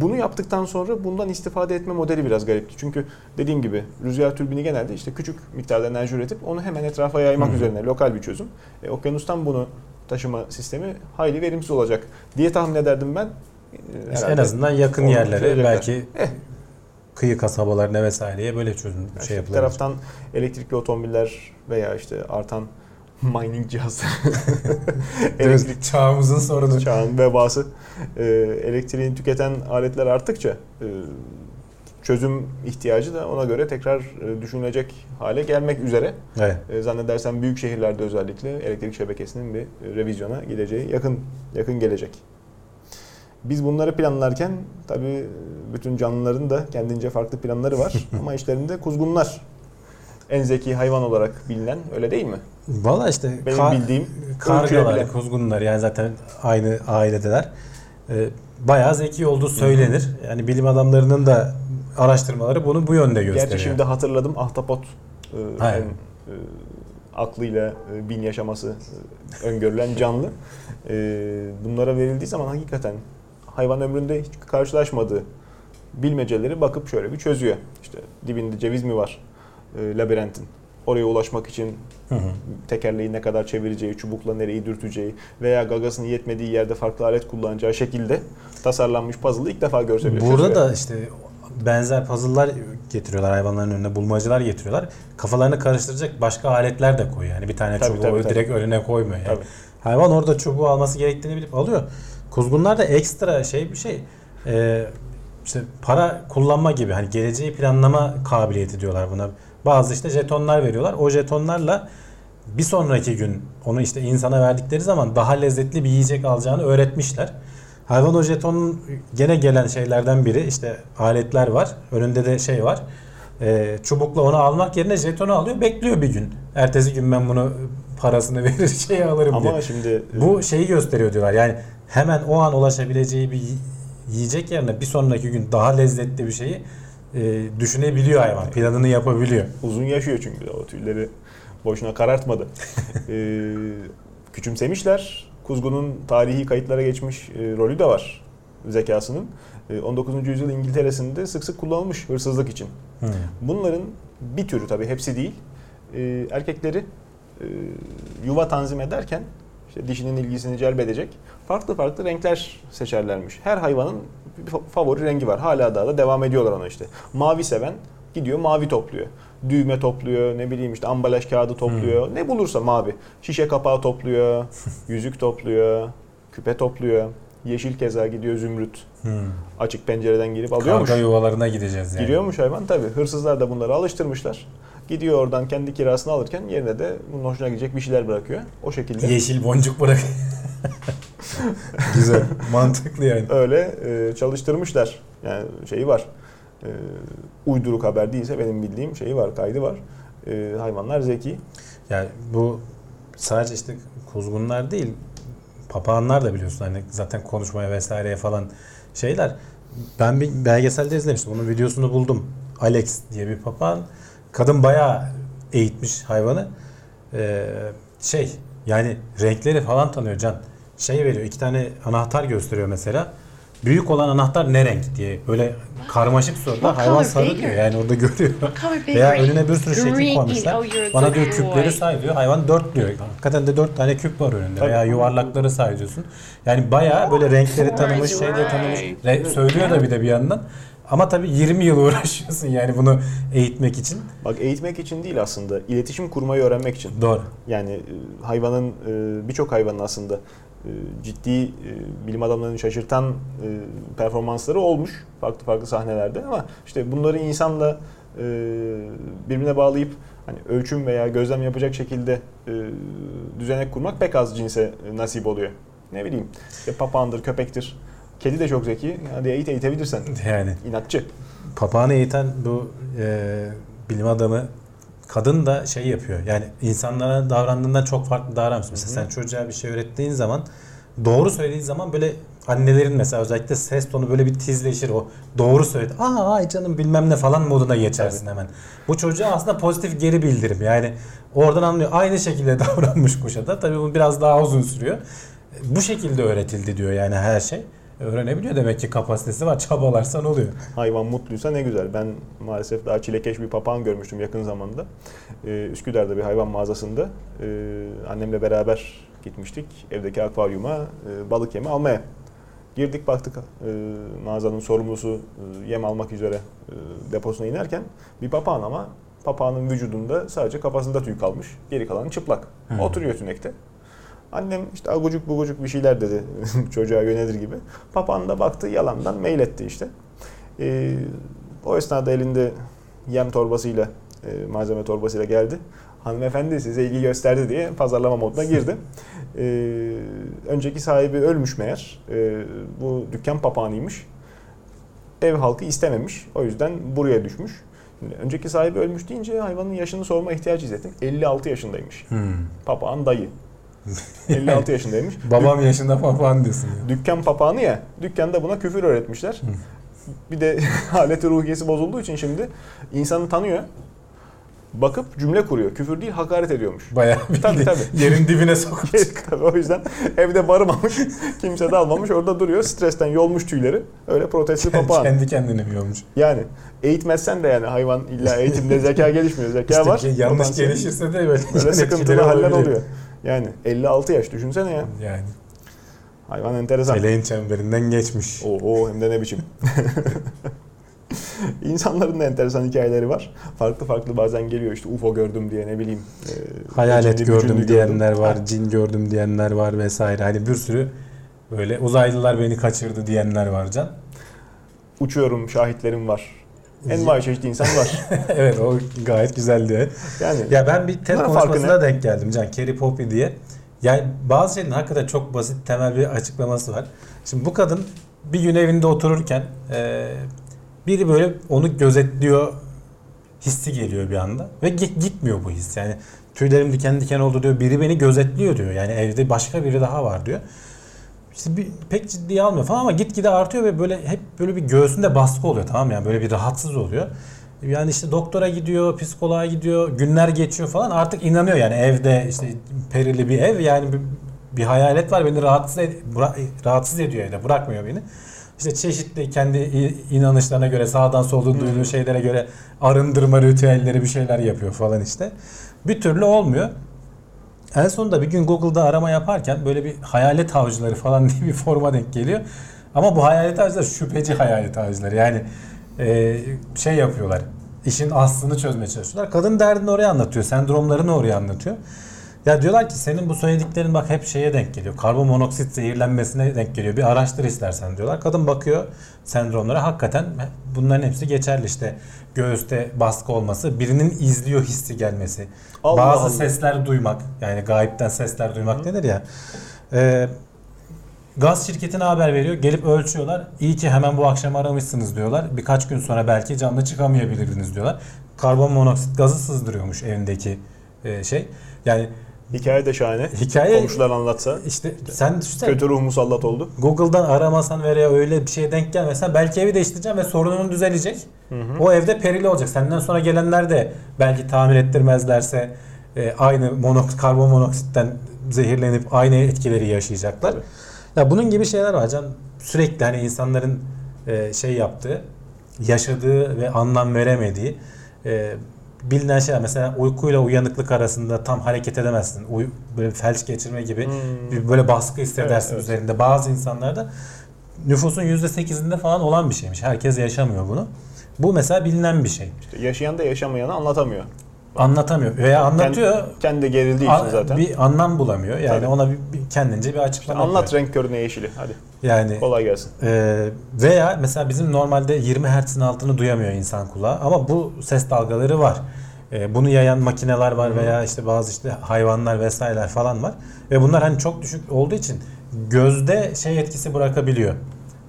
bunu yaptıktan sonra bundan istifade etme modeli biraz garipti. Çünkü dediğim gibi rüzgar türbini genelde işte küçük miktarda enerji üretip onu hemen etrafa yaymak Hı hı. üzerine lokal bir çözüm. E, okyanustan bunu taşıma sistemi hayli verimsiz olacak diye tahmin ederdim ben. E, İşte en herhalde azından yakın yerlere belki Eh. kıyı kasabalarına vesaireye böyle çözüm İşte şey bir yapılabilir. taraftan elektrikli otomobiller veya işte artan [laughs] mining cihazları, [laughs] elektrik çağımızın sorunu. çağın vebası, e, elektriğini tüketen aletler arttıkça e, çözüm ihtiyacı da ona göre tekrar e, düşünülecek hale gelmek üzere. Evet. E, zannedersem büyük şehirlerde özellikle elektrik şebekesinin bir revizyona gideceği yakın yakın gelecek. Biz bunları planlarken tabii bütün canlıların da kendince farklı planları var [laughs] ama işlerinde kuzgunlar en zeki hayvan olarak bilinen öyle değil mi? Valla işte Benim ka- bildiğim kargalar, kuzgunlar yani zaten aynı ailedeler. Ee, bayağı zeki olduğu söylenir. Yani bilim adamlarının da araştırmaları bunu bu yönde gösteriyor. Gerçi şimdi hatırladım ahtapot e, Aynen. e, aklıyla e, bin yaşaması e, öngörülen canlı. E, bunlara verildiği zaman hakikaten hayvan ömründe hiç karşılaşmadığı bilmeceleri bakıp şöyle bir çözüyor. İşte dibinde ceviz mi var e, labirentin? Oraya ulaşmak için Hı hı. tekerleği ne kadar çevireceği, çubukla nereyi dürteceği veya gagasının yetmediği yerde farklı alet kullanacağı şekilde tasarlanmış puzzle'ı ilk defa görse bile Burada çözüyor. da işte benzer puzzle'lar getiriyorlar hayvanların önüne, bulmacalar getiriyorlar. Kafalarını karıştıracak başka aletler de koyuyor. Yani bir tane Tabii, çubuğu tabii, tabii. direkt önüne koymuyor. Yani. Tabii. Hayvan orada çubuğu alması gerektiğini bilip alıyor. Kuzgunlar da ekstra şey bir şey. Ee, işte para kullanma gibi hani geleceği planlama kabiliyeti diyorlar buna. Bazı işte jetonlar veriyorlar. O jetonlarla bir sonraki gün onu işte insana verdikleri zaman daha lezzetli bir yiyecek alacağını öğretmişler. Hayvan o jetonun gene gelen şeylerden biri işte aletler var. Önünde de şey var. Ee, çubukla onu almak yerine jetonu alıyor. Bekliyor bir gün. Ertesi gün ben bunu parasını [laughs] verir şey alırım diye. Ama şimdi e, Bu şeyi gösteriyor diyorlar. Yani hemen o an ulaşabileceği bir yiyecek yerine bir sonraki gün daha lezzetli bir şeyi e, düşünebiliyor hayvan. Planını yapabiliyor. uzun yaşıyor çünkü o tüyleri boşuna karartmadı. [laughs] e, küçümsemişler. Kuzgunun tarihi kayıtlara geçmiş e, rolü de var zekasının. E, 19. yüzyıl İngiltere'sinde sık sık kullanılmış hırsızlık için. Hmm. Bunların bir türü tabii hepsi değil. e, erkekleri e, yuva tanzim ederken işte dişinin ilgisini celbedecek farklı farklı renkler seçerlermiş. Her hayvanın bir fa- favori rengi var. Hala daha da devam ediyorlar ona işte. Mavi seven gidiyor mavi topluyor. Düğme topluyor, ne bileyim işte ambalaj kağıdı topluyor. Ne bulursa mavi. Şişe kapağı topluyor, [laughs] yüzük topluyor, küpe topluyor. Yeşil keza gidiyor zümrüt. Hmm. Açık pencereden girip alıyormuş. Karga yuvalarına gideceğiz yani. Giriyormuş hayvan tabi. Hırsızlar da bunları alıştırmışlar. Gidiyor oradan kendi kirasını alırken yerine de bunun hoşuna gidecek bir şeyler bırakıyor. O şekilde Yeşil boncuk bırak. [laughs] [laughs] Güzel. Mantıklı yani. öyle e, çalıştırmışlar. Yani şeyi var. E, uyduruk haber değilse benim bildiğim şeyi var, kaydı var. E, hayvanlar zeki. Yani bu sadece işte kuzgunlar değil papağanlar da biliyorsun hani zaten konuşmaya vesaireye falan şeyler. Ben bir belgeselde izlemiştim. Bunun videosunu buldum. Alex diye bir papağan. Kadın bayağı eğitmiş hayvanı. Ee, şey yani renkleri falan tanıyor Can. Şey veriyor iki tane anahtar gösteriyor mesela. Büyük olan anahtar ne renk diye böyle karmaşık soruda hayvan sarı bigger? diyor. Yani orada görüyor. Veya önüne bir sürü şekil koymuşlar. Oh, Bana diyor küpleri say diyor. Hayvan dört diyor. Hakikaten de dört tane küp var önünde. Veya yuvarlakları say diyorsun. Yani bayağı böyle renkleri tanımış, şeyleri tanımış. Re- söylüyor da bir de bir yandan. Ama tabii 20 yıl [laughs] uğraşıyorsun yani bunu eğitmek için. Bak eğitmek için değil aslında. iletişim kurmayı öğrenmek için. Doğru. Yani e, hayvanın e, birçok hayvanın aslında ciddi e, bilim adamlarını şaşırtan e, performansları olmuş farklı farklı sahnelerde ama işte bunları insanla e, birbirine bağlayıp hani ölçüm veya gözlem yapacak şekilde e, düzenek kurmak pek az cinse e, nasip oluyor. Ne bileyim işte papağandır, köpektir. Kedi de çok zeki. Hadi eğit eğitebilirsen. Yani İnatçı. papağanı eğiten bu e, bilim adamı kadın da şey yapıyor. Yani insanlara davrandığından çok farklı davranmış. Mesela sen çocuğa bir şey öğrettiğin zaman doğru söylediğin zaman böyle annelerin mesela özellikle ses tonu böyle bir tizleşir o. Doğru söyledi. Aa ay canım bilmem ne falan moduna geçersin hemen. Bu çocuğa aslında pozitif geri bildirim. Yani oradan anlıyor. Aynı şekilde [laughs] davranmış kuşa da. Tabii bu biraz daha uzun sürüyor. Bu şekilde öğretildi diyor yani her şey. Öğrenebiliyor demek ki kapasitesi var. Çabalarsan oluyor. hayvan mutluysa ne güzel. Ben maalesef daha çilekeş bir papağan görmüştüm yakın zamanda. Ee, Üsküdar'da bir hayvan mağazasında ee, annemle beraber gitmiştik. Evdeki akvaryuma e, balık yemi almaya. Girdik baktık e, mağazanın sorumlusu e, yem almak üzere e, deposuna inerken bir papağan ama papağanın vücudunda sadece kafasında tüy kalmış. Geri kalanı çıplak. Hı. Oturuyor tünekte. Annem işte agucuk bugucuk bir şeyler dedi [laughs] çocuğa yönelir gibi. Papağan da baktı yalandan mail etti işte. Ee, o esnada elinde yem torbasıyla, e, malzeme torbasıyla geldi. Hanımefendi size ilgi gösterdi diye pazarlama moduna [laughs] girdi. Ee, önceki sahibi ölmüş meğer. Ee, bu dükkan papağanıymış. Ev halkı istememiş. O yüzden buraya düşmüş. Şimdi önceki sahibi ölmüş deyince hayvanın yaşını sorma ihtiyacı hissettim. 56 yaşındaymış. Hmm. Papağan dayı. 56 yaşındaymış. [laughs] Babam yaşında papağan diyorsun. ya. Dükkan papağanı ya. Dükkanda buna küfür öğretmişler. Bir de [laughs] haleti ruhiyesi bozulduğu için şimdi insanı tanıyor. Bakıp cümle kuruyor. Küfür değil hakaret ediyormuş. Bayağı bir Tabii, tabii. yerin dibine [laughs] sokup Tabii o yüzden evde barımamış. Kimse de almamış. Orada duruyor. Stresten yolmuş tüyleri. Öyle protestli papağan. kendi kendine mi olmuş? Yani eğitmezsen de yani hayvan illa eğitimde zeka gelişmiyor. Zeka İşte var. ki yanlış potansiyel. gelişirse de böyle, Böyle sıkıntılı haller olabiliyor. oluyor. Yani 56 yaş düşünsene ya. Yani Hayvan enteresan. feleğin çemberinden geçmiş. Oho hem de ne biçim. [laughs] İnsanların da enteresan hikayeleri var. Farklı farklı bazen geliyor işte UFO gördüm diye ne bileyim. e, Hayalet cinli gördüm diyenler gördüm. var, Ha, cin gördüm diyenler var vesaire. Hani bir sürü böyle uzaylılar beni kaçırdı diyenler var can. Uçuyorum şahitlerim var. Envai çeşit insan var. [laughs] evet o gayet güzeldi. Yani Ya ben bir TED konuşmasına denk geldim Can. Kerry Poppy diye. Yani bazı şeylerin hakikaten çok basit temel bir açıklaması var. Şimdi bu kadın bir gün evinde otururken e, biri böyle onu gözetliyor hissi geliyor bir anda. Ve gi- gitmiyor bu his. Yani tüylerim diken diken oldu diyor. Biri beni gözetliyor diyor. Yani evde başka biri daha var diyor. İşte bir, pek ciddiye almıyor falan ama gitgide artıyor ve böyle hep böyle bir göğsünde baskı oluyor tamam yani böyle bir rahatsız oluyor. Yani işte doktora gidiyor, psikoloğa gidiyor, günler geçiyor falan artık inanıyor yani evde işte perili bir ev yani bir, bir hayalet var beni rahatsız ed- rahatsız ediyor evde bırakmıyor beni. İşte çeşitli kendi inanışlarına göre sağdan soldan duyduğu şeylere göre arındırma ritüelleri bir şeyler yapıyor falan işte. Bir türlü olmuyor. En sonunda bir gün Google'da arama yaparken böyle bir hayalet avcıları falan [laughs] diye bir forma denk geliyor. Ama bu hayalet avcılar şüpheci hayalet avcıları. Yani e, şey yapıyorlar. İşin aslını çözmeye çalışıyorlar. Kadın derdini oraya anlatıyor. Sendromlarını oraya anlatıyor. Ya diyorlar ki senin bu söylediklerin bak hep şeye denk geliyor. Karbon monoksit zehirlenmesine denk geliyor. Bir araştır istersen diyorlar. Kadın bakıyor sendromlara. Hakikaten bunların hepsi geçerli işte. Göğüste baskı olması, birinin izliyor hissi gelmesi. Allah bazı Allah. sesler duymak. Yani gayipten sesler duymak denir ya. Ee, Gaz şirketine haber veriyor. Gelip ölçüyorlar. İyi ki hemen bu akşam aramışsınız diyorlar. Birkaç gün sonra belki canlı çıkamayabilirdiniz diyorlar. Karbon monoksit gazı sızdırıyormuş evindeki e, şey. Yani hikaye de şahane. Hikaye- Komşular anlatsa. işte sen düşünsene Kötü ruh musallat oldu. Google'dan aramasan veya öyle bir şeye denk gelmesen belki evi değiştireceksin ve sorunun düzelecek. O evde perili olacak. Senden sonra gelenler de belki tamir ettirmezlerse e, aynı monok karbon monoksitten zehirlenip aynı etkileri yaşayacaklar. Tabii. Ya bunun gibi şeyler var can. Sürekli hani insanların e, şey yaptığı, yaşadığı ve anlam veremediği e, bilinen şeyler. Mesela uykuyla uyanıklık arasında tam hareket edemezsin. Uy, böyle felç geçirme gibi Hmm. bir böyle baskı hissedersin Evet, evet. üzerinde. Bazı insanlarda nüfusun %8'inde falan olan bir şeymiş. Herkes yaşamıyor bunu. Bu mesela bilinen bir şey. İşte yaşayan da yaşamayanı anlatamıyor. Anlatamıyor veya anlatıyor. Kendi de gerildiği için zaten. Bir anlam bulamıyor. Yani Tabii. ona bir, bir kendince bir açıklama Anlat yapıyor. renk körüne yeşili. Hadi Yani kolay gelsin. Ee, veya mesela bizim normalde 20 Hz'in altını duyamıyor insan kulağı ama bu ses dalgaları var. Ee, bunu yayan makineler var veya işte bazı işte hayvanlar vesaireler falan var. Ve bunlar hani çok düşük olduğu için gözde şey etkisi bırakabiliyor.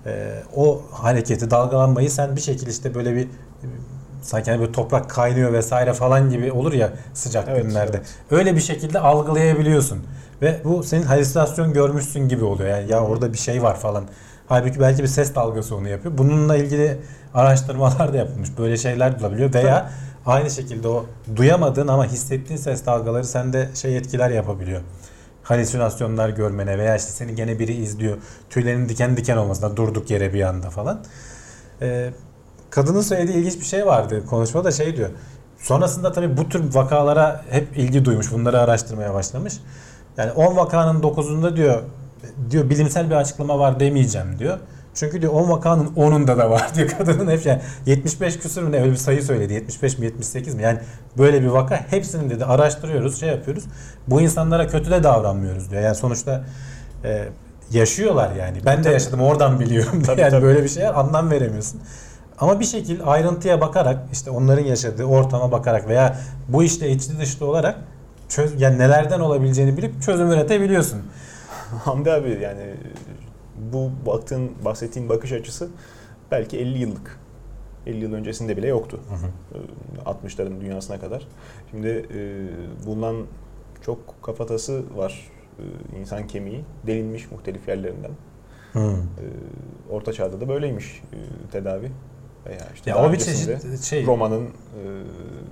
Ee, o hareketi, dalgalanmayı sen bir şekilde işte böyle bir sanki hani böyle toprak kaynıyor vesaire falan gibi olur ya sıcak Evet, günlerde. evet. Öyle bir şekilde algılayabiliyorsun. Ve bu senin halüsinasyon görmüşsün gibi oluyor. Yani ya orada bir şey var falan. Halbuki belki bir ses dalgası onu yapıyor. Bununla ilgili araştırmalar da yapılmış. Böyle şeyler de olabiliyor. Veya aynı şekilde o duyamadığın ama hissettiğin ses dalgaları sende şey etkiler yapabiliyor. Halüsinasyonlar görmene veya işte seni gene biri izliyor. Tüylerin diken diken olmasına durduk yere bir anda falan. Ee, kadının söylediği ilginç bir şey vardı konuşmada şey diyor. Sonrasında tabii bu tür vakalara hep ilgi duymuş. Bunları araştırmaya başlamış. Yani 10 vakanın 9'unda diyor diyor bilimsel bir açıklama var demeyeceğim diyor. Çünkü diyor 10 vakanın 10'unda da var diyor [laughs] kadının hep yani 75 küsür mü ne öyle bir sayı söyledi 75 mi 78 mi yani böyle bir vaka hepsini dedi araştırıyoruz şey yapıyoruz bu insanlara kötü de davranmıyoruz diyor yani sonuçta e, yaşıyorlar yani ben de yaşadım oradan biliyorum Tabii, yani tabii. böyle bir şeye anlam veremiyorsun. Ama bir şekilde ayrıntıya bakarak işte onların yaşadığı ortama bakarak veya bu işte içli dışlı olarak çöz, yani nelerden olabileceğini bilip çözüm üretebiliyorsun. [laughs] Hamdi abi yani bu baktığın bahsettiğin bakış açısı belki 50 yıllık. 50 yıl öncesinde bile yoktu. Ee, 60'ların dünyasına kadar. Şimdi e, bulunan çok kafatası var. Ee, insan kemiği delinmiş muhtelif yerlerinden. Hmm. Ee, Orta çağda da böyleymiş e, tedavi. Veya işte Ya o bir çeşit şey Roma'nın e,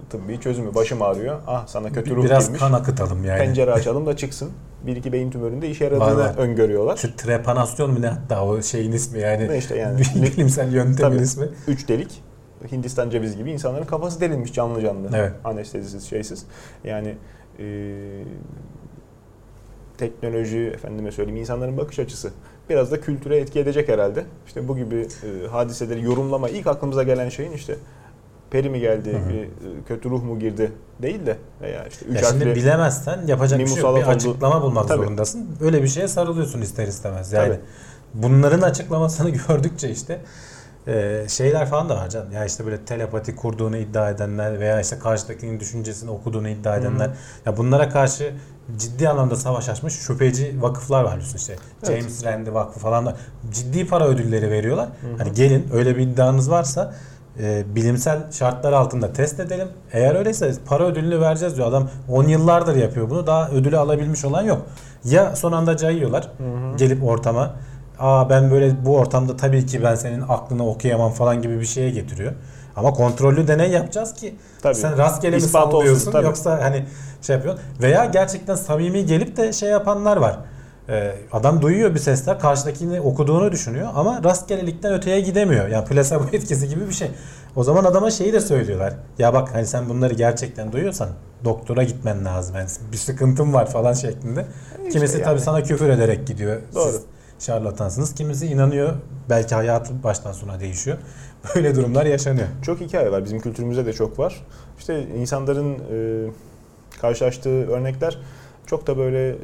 tıbbi çözümü. Başım ağrıyor. Ah sana kötü ruh biraz girmiş. kan akıtalım yani. Pencere [laughs] açalım da çıksın. Bir iki beyin tümöründe işe yaradığını var. öngörüyorlar. Trepanasyon mu ne hatta o şeyin ismi yani. Ne işte yani. [laughs] bilimsel yöntemin ismi. Üç delik. Hindistan cevizi gibi insanların kafası delinmiş canlı canlı. Evet. Anestezisiz, şeysiz. Yani e, teknoloji, efendime söyleyeyim insanların bakış açısı biraz da kültüre etki edecek herhalde. İşte bu gibi e, hadiseleri yorumlama ilk aklımıza gelen şeyin işte peri mi geldi, Hı hı. e, kötü ruh mu girdi değil de veya işte üç Ya şimdi harfli bilemezsen yapacak bir şey yok. Bir açıklama bulmak Tabii. zorundasın. Öyle bir şeye sarılıyorsun ister istemez. Yani Tabii. bunların açıklamasını [laughs] gördükçe işte e, şeyler falan da var canım. Ya işte böyle telepati kurduğunu iddia edenler veya işte karşıdakinin düşüncesini okuduğunu iddia edenler. Ya bunlara karşı ciddi anlamda savaş açmış şüpheci vakıflar var biliyorsun işte. Evet. James Randi Vakfı falan da ciddi para ödülleri veriyorlar. Hani gelin öyle bir iddianız varsa e, bilimsel şartlar altında test edelim. Eğer öyleyse para ödülünü vereceğiz diyor. Adam 10 yıllardır yapıyor bunu. Daha ödülü alabilmiş olan yok. Ya son anda cayıyorlar gelip ortama. Aa ben böyle bu ortamda tabii ki ben senin aklını okuyamam falan gibi bir şeye getiriyor. Ama kontrollü deney yapacağız ki Tabii. sen rastgele mi olsun, sallıyorsun tabii. yoksa hani şey yapıyorsun. Veya gerçekten samimi gelip de şey yapanlar var. Ee, adam duyuyor bir sesler karşıdakini okuduğunu düşünüyor ama rastgelelikten öteye gidemiyor. Yani plasebo [laughs] etkisi gibi bir şey. O zaman adama şeyi de söylüyorlar. Ya bak hani sen bunları gerçekten duyuyorsan doktora gitmen lazım. Yani bir sıkıntın var falan şeklinde. Kimisi yani. tabii sana küfür ederek gidiyor. Doğru. Siz şarlatansınız. Kimisi inanıyor. Belki hayatı baştan sona değişiyor. Böyle durumlar yaşanıyor. Çok hikaye var. Bizim kültürümüzde de çok var. İşte insanların e, karşılaştığı örnekler çok da böyle e,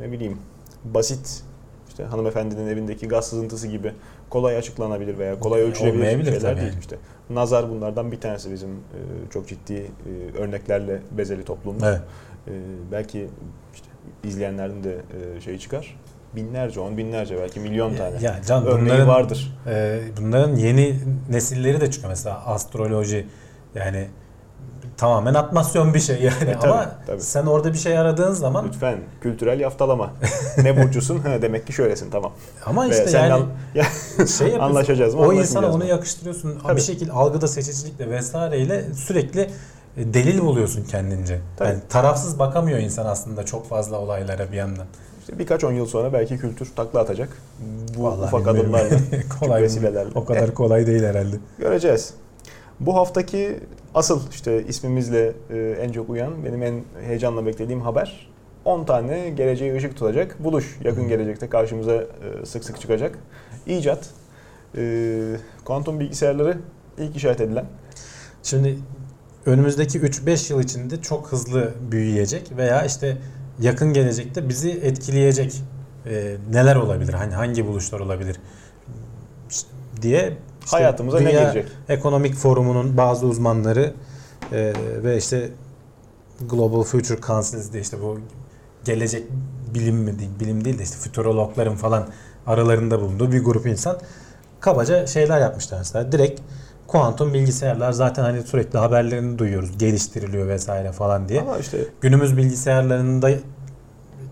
ne bileyim basit işte hanımefendinin evindeki gaz sızıntısı gibi kolay açıklanabilir veya kolay ölçülebilir şeyler tabii değil. İşte nazar bunlardan bir tanesi bizim e, çok ciddi e, örneklerle bezeli toplumumuz. Evet. E, belki işte izleyenlerin de e, şeyi çıkar. Binlerce, on binlerce belki milyon tane. Ya can Örneği bunların vardır. Ee, bunların yeni nesilleri de çıkıyor mesela astroloji yani tamamen atmasyon bir şey yani E, tabii, ama tabii. sen orada bir şey aradığın zaman Lütfen kültürel yaftalama. ne burcusun? Ha, demek ki şöylesin tamam. ama Veya işte sen yani [laughs] ya, şey anlaşacağız mı, o insana onu mı? yakıştırıyorsun Tabii. bir şekilde algıda seçicilikle vesaireyle sürekli e, delil buluyorsun kendince. Tabii. Yani tarafsız bakamıyor insan aslında çok fazla olaylara bir yandan. İşte birkaç on yıl sonra belki kültür takla atacak. Bu Vallahi ufak bilmiyorum. adımlarla, [laughs] kolay vesilelerle. O kadar kolay değil herhalde. [laughs] Göreceğiz. Bu haftaki asıl işte ismimizle e, en çok uyan, benim en heyecanla beklediğim haber 10 tane geleceğe ışık tutacak buluş yakın gelecekte karşımıza e, sık sık çıkacak. İcat, e, kuantum bilgisayarları ilk işaret edilen. Şimdi önümüzdeki 3-5 yıl içinde çok hızlı büyüyecek veya işte yakın gelecekte bizi etkileyecek e, neler olabilir? Hani hangi buluşlar olabilir diye işte Hayatımıza ne Dünya gelecek? Ekonomik Forumu'nun bazı uzmanları e, ve işte Global Future Council diye işte bu gelecek bilim mi değil, bilim değil de işte futurologların falan aralarında bulunduğu bir grup insan kabaca şeyler yapmışlar mesela. Direkt kuantum bilgisayarlar zaten hani sürekli haberlerini duyuyoruz. Geliştiriliyor vesaire falan diye. Ama işte Günümüz bilgisayarlarında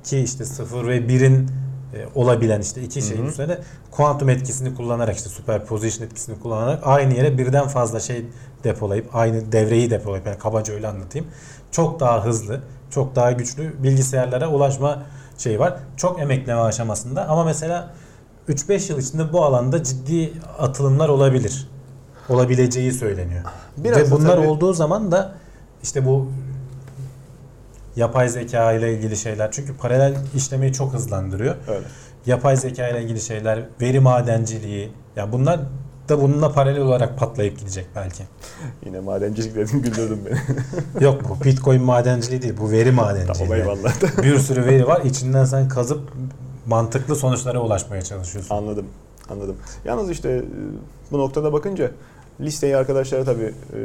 ki işte 0 ve 1'in e, olabilen işte iki şeyin Hı hı. üzerine kuantum etkisini kullanarak işte superposition etkisini kullanarak aynı yere birden fazla şey depolayıp aynı devreyi depolayıp yani kabaca öyle anlatayım. Çok daha hızlı, çok daha güçlü bilgisayarlara ulaşma şeyi var. Çok emekleme aşamasında ama mesela 3-5 yıl içinde bu alanda ciddi atılımlar olabilir. Olabileceği söyleniyor. Biraz Ve bunlar tabii- olduğu zaman da işte bu yapay zeka ile ilgili şeyler çünkü paralel işlemeyi çok hızlandırıyor. öyle. Yapay zeka ile ilgili şeyler, veri madenciliği ya bunlar da bununla paralel olarak patlayıp gidecek belki. Yine madencilik dedim güldürdün beni. [laughs] Yok bu Bitcoin madenciliği değil bu veri madenciliği. tamam Yani eyvallah. [laughs] bir sürü veri var içinden sen kazıp mantıklı sonuçlara ulaşmaya çalışıyorsun. Anladım. Anladım. Yalnız işte e, bu noktada bakınca listeyi arkadaşlara tabii e,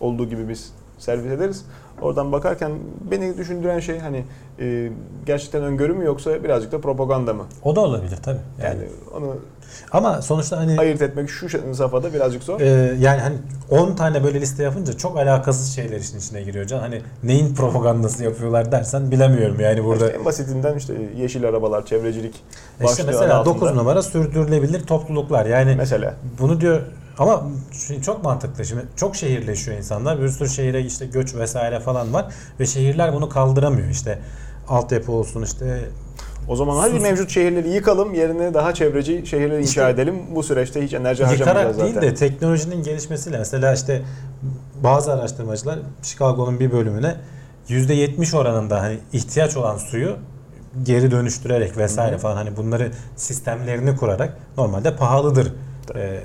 olduğu gibi biz servis ederiz. Oradan bakarken beni düşündüren şey hani e, gerçekten öngörü mü yoksa birazcık da propaganda mı? O da olabilir tabii. Yani, Yani onu ama sonuçta hani ayırt etmek şu safhada birazcık zor. Ee, yani hani 10 tane böyle liste yapınca çok alakasız şeyler işin içine giriyor can. Hani neyin propagandası yapıyorlar dersen bilemiyorum yani burada. İşte en basitinden işte yeşil arabalar, çevrecilik İşte mesela altında. 9 numara sürdürülebilir topluluklar. Yani Mesela bunu diyor ama şimdi çok mantıklı. Şimdi çok şehirleşiyor insanlar. Bir sürü şehire işte göç vesaire falan var ve şehirler bunu kaldıramıyor. İşte altyapı olsun işte o zaman hadi mevcut şehirleri yıkalım yerine daha çevreci şehirleri inşa İşte edelim. Bu süreçte hiç enerji harcamayacağız zaten. değil de teknolojinin gelişmesiyle mesela işte bazı araştırmacılar Chicago'nun bir bölümüne %70 oranında hani ihtiyaç olan suyu geri dönüştürerek vesaire Hı hı. falan hani bunları sistemlerini kurarak normalde pahalıdır. Ee,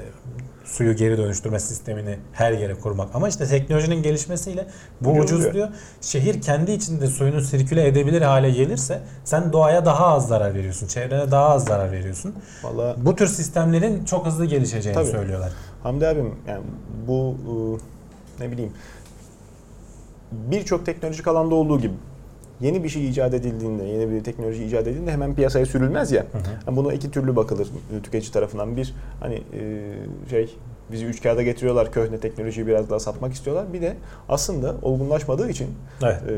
suyu geri dönüştürme sistemini her yere kurmak. Ama işte teknolojinin gelişmesiyle bu Ucuzluyor. ucuzluyor. Şehir kendi içinde suyunu sirküle edebilir hale gelirse sen doğaya daha az zarar veriyorsun. Çevrene daha az zarar veriyorsun. Valla Bu tür sistemlerin çok hızlı gelişeceğini Tabii. söylüyorlar. Hamdi abim yani bu e, ne bileyim birçok teknolojik alanda olduğu gibi yeni bir şey icat edildiğinde, yeni bir teknoloji icat edildiğinde hemen piyasaya sürülmez ya. Yani buna iki türlü bakılır tüketici tarafından. Bir hani e, şey bizi üç kağıda getiriyorlar köhne teknolojiyi biraz daha satmak istiyorlar. Bir de aslında olgunlaşmadığı için Evet. e,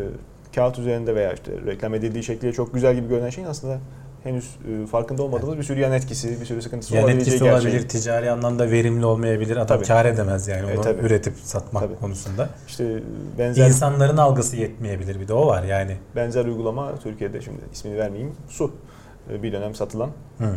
kağıt üzerinde veya işte reklam edildiği şekliyle çok güzel gibi görünen şeyin aslında henüz e, farkında olmadığımız bir sürü yan etkisi, bir sürü sıkıntısı Yan olabileceği etkisi gerçeği. olabilir, ticari anlamda verimli olmayabilir. Adam Tabii. kar edemez yani E, onu tabii. üretip satmak Tabii. konusunda. İşte benzer İnsanların algısı yetmeyebilir bir de o var yani. benzer uygulama Türkiye'de şimdi ismini vermeyeyim su. E, Bir dönem satılan Hı.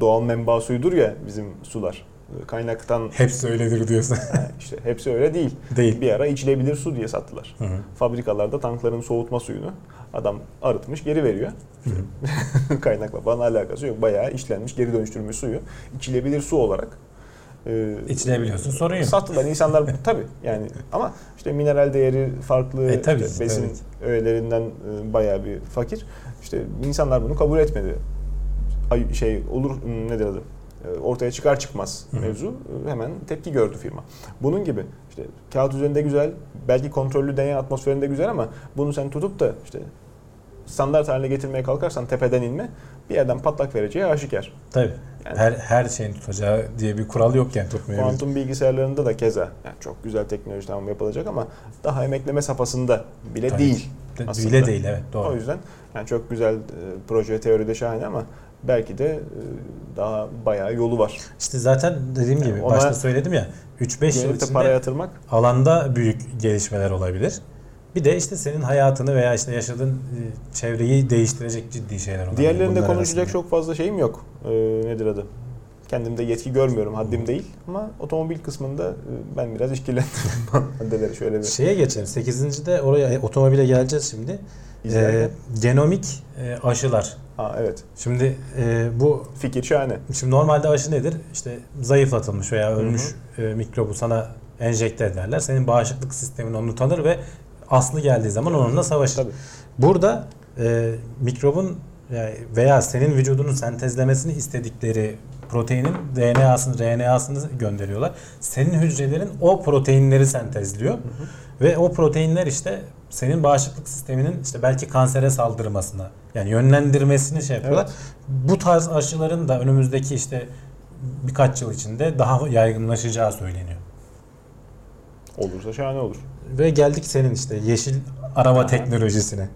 doğal menba suyudur ya bizim sular. Kaynaktan Hepsi öyledir diyorsun. ha, işte hepsi öyle değil. Değil. Bir ara içilebilir su diye sattılar. Hı hı. Fabrikalarda tankların soğutma suyunu adam arıtmış geri veriyor. [laughs] Kaynakla falan alakası yok. Bayağı işlenmiş geri dönüştürülmüş suyu içilebilir su olarak e, İçilebiliyorsun sorun yok. sattılar insanlar [laughs] tabi yani ama işte mineral değeri farklı E, tabii, işte besin evet. öğelerinden e, bayağı bir fakir işte insanlar bunu kabul etmedi Ay, şey olur nedir adı ortaya çıkar çıkmaz mevzu e, hemen tepki gördü firma bunun gibi işte kağıt üzerinde güzel belki kontrollü deney atmosferinde güzel ama bunu sen tutup da işte standart haline getirmeye kalkarsan tepeden inme bir yerden patlak vereceği aşikar. Tabii. Yani- Her her şeyin tutacağı diye bir kural yok yani tutmayabilir. Kuantum bilgisayarlarında da keza yani çok güzel teknoloji tamam yapılacak ama daha emekleme safhasında bile Tabii. değil. De- aslında. Bile değil evet O doğru. yüzden yani çok güzel e, proje teoride şahane ama belki de e, daha bayağı yolu var. İşte zaten dediğim gibi Yani başta söyledim ya 3-5 yıl içinde para yatırmak alanda büyük gelişmeler olabilir. Bir de işte senin hayatını veya işte yaşadığın e, çevreyi değiştirecek ciddi şeyler olabilir. diğerlerinde bunlar konuşacak arasında. çok fazla şeyim yok. E, nedir adı? Kendimde yetki görmüyorum, haddim değil ama otomobil kısmında e, ben biraz işkillendim [laughs] maddeleri şöyle bir Şeye geçelim. 8. de oraya otomobile geleceğiz şimdi. Ee, genomik aşılar. Aa, evet, Şimdi e, bu fikir şahane. Şimdi normalde aşı nedir? İşte zayıflatılmış veya ölmüş e, mikrobu sana enjekte ederler. Senin bağışıklık sistemin onu tanır ve aslı geldiği zaman onunla savaşır. Tabii. Burada e, mikrobun yani veya senin vücudunun sentezlemesini istedikleri proteinin DNA'sını, RNA'sını gönderiyorlar. Senin hücrelerin o proteinleri sentezliyor. Ve o proteinler işte senin bağışıklık sisteminin işte belki kansere saldırmasına yani yönlendirmesini şey yapıyorlar. Evet. Bu tarz aşıların da önümüzdeki işte birkaç yıl içinde daha yaygınlaşacağı söyleniyor. Olursa şahane olur. Ve geldik senin işte yeşil araba Aha. teknolojisine.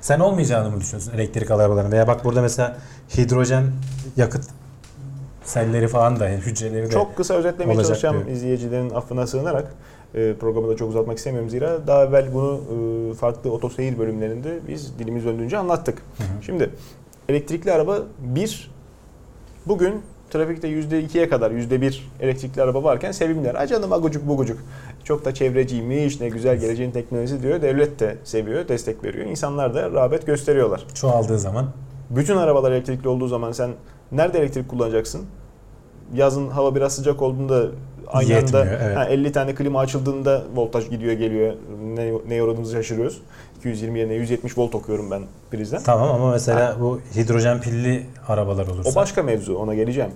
Sen olmayacağını mı düşünüyorsun elektrik arabaların? Veya bak burada mesela hidrojen yakıt selleri falan da yani hücreleri de Çok kısa özetlemeye çalışacağım diyor. izleyicilerin affına sığınarak. E, programı da çok uzatmak istemiyorum zira daha evvel bunu e, farklı otoseyir bölümlerinde biz dilimiz döndüğünce anlattık. Hı hı. Şimdi elektrikli araba bir bugün trafikte %2'ye kadar %1 elektrikli araba varken sevimliler. Ay canım agucuk bugucuk. Çok da çevreciymiş ne güzel geleceğin teknolojisi diyor. Devlet de seviyor, destek veriyor. İnsanlar da rağbet gösteriyorlar. çoğaldığı zaman Bütün arabalar elektrikli olduğu zaman sen nerede elektrik kullanacaksın? Yazın hava biraz sıcak olduğunda aynı Yetmiyor, anda evet. ha, 50 tane klima açıldığında voltaj gidiyor geliyor. Ne, neye uğradığımızı şaşırıyoruz. 220 yerine 170 volt okuyorum ben prizden. tamam ama mesela bu hidrojen pilli arabalar olursa O başka mevzu ona geleceğim.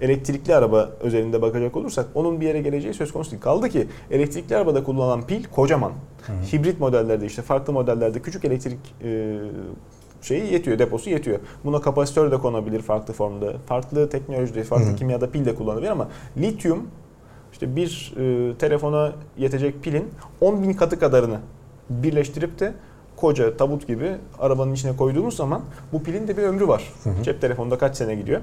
Elektrikli araba özelinde bakacak olursak onun bir yere geleceği söz konusu değil. Kaldı ki elektrikli arabada kullanılan pil kocaman. Hibrit modellerde işte farklı modellerde küçük elektrik e, şeyi yetiyor, deposu yetiyor. Buna kapasitör de konabilir farklı formda. Farklı teknolojide, farklı Hı hı. kimyada pil de kullanılabilir ama lityum işte bir e, telefona yetecek pilin 10 bin katı kadarını birleştirip de koca tabut gibi arabanın içine koyduğumuz zaman bu pilin de bir ömrü var. Hı hı. Cep telefonunda kaç sene gidiyor?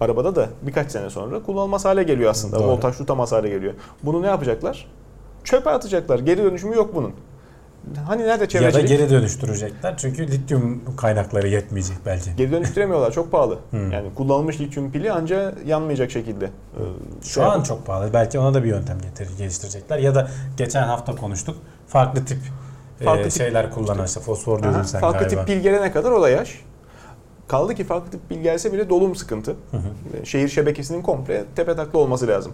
Arabada da birkaç sene sonra kullanılmaz hale geliyor aslında. Doğru. Voltaj tutamaz hale geliyor. Bunu ne yapacaklar? Çöpe atacaklar. Geri dönüşümü yok bunun. Hani nerede ya da çevrecilik? geri dönüştürecekler. Çünkü lityum kaynakları yetmeyecek belki. Geri dönüştüremiyorlar. Çok pahalı. [laughs] Hmm. Yani kullanılmış lityum pili anca yanmayacak şekilde. e, Şu şey an yapıp- çok pahalı. Belki ona da bir yöntem getirir, geliştirecekler. Ya da geçen hafta konuştuk. Farklı tip Farklı e, tip- şeyler kullanan işte fosfor diyordun sen farklı galiba. tip pil gelene kadar o da yaş. Kaldı ki farklı tip pil gelse bile dolum sıkıntı. Hı hı. Şehir şebekesinin komple tepe taklı olması lazım.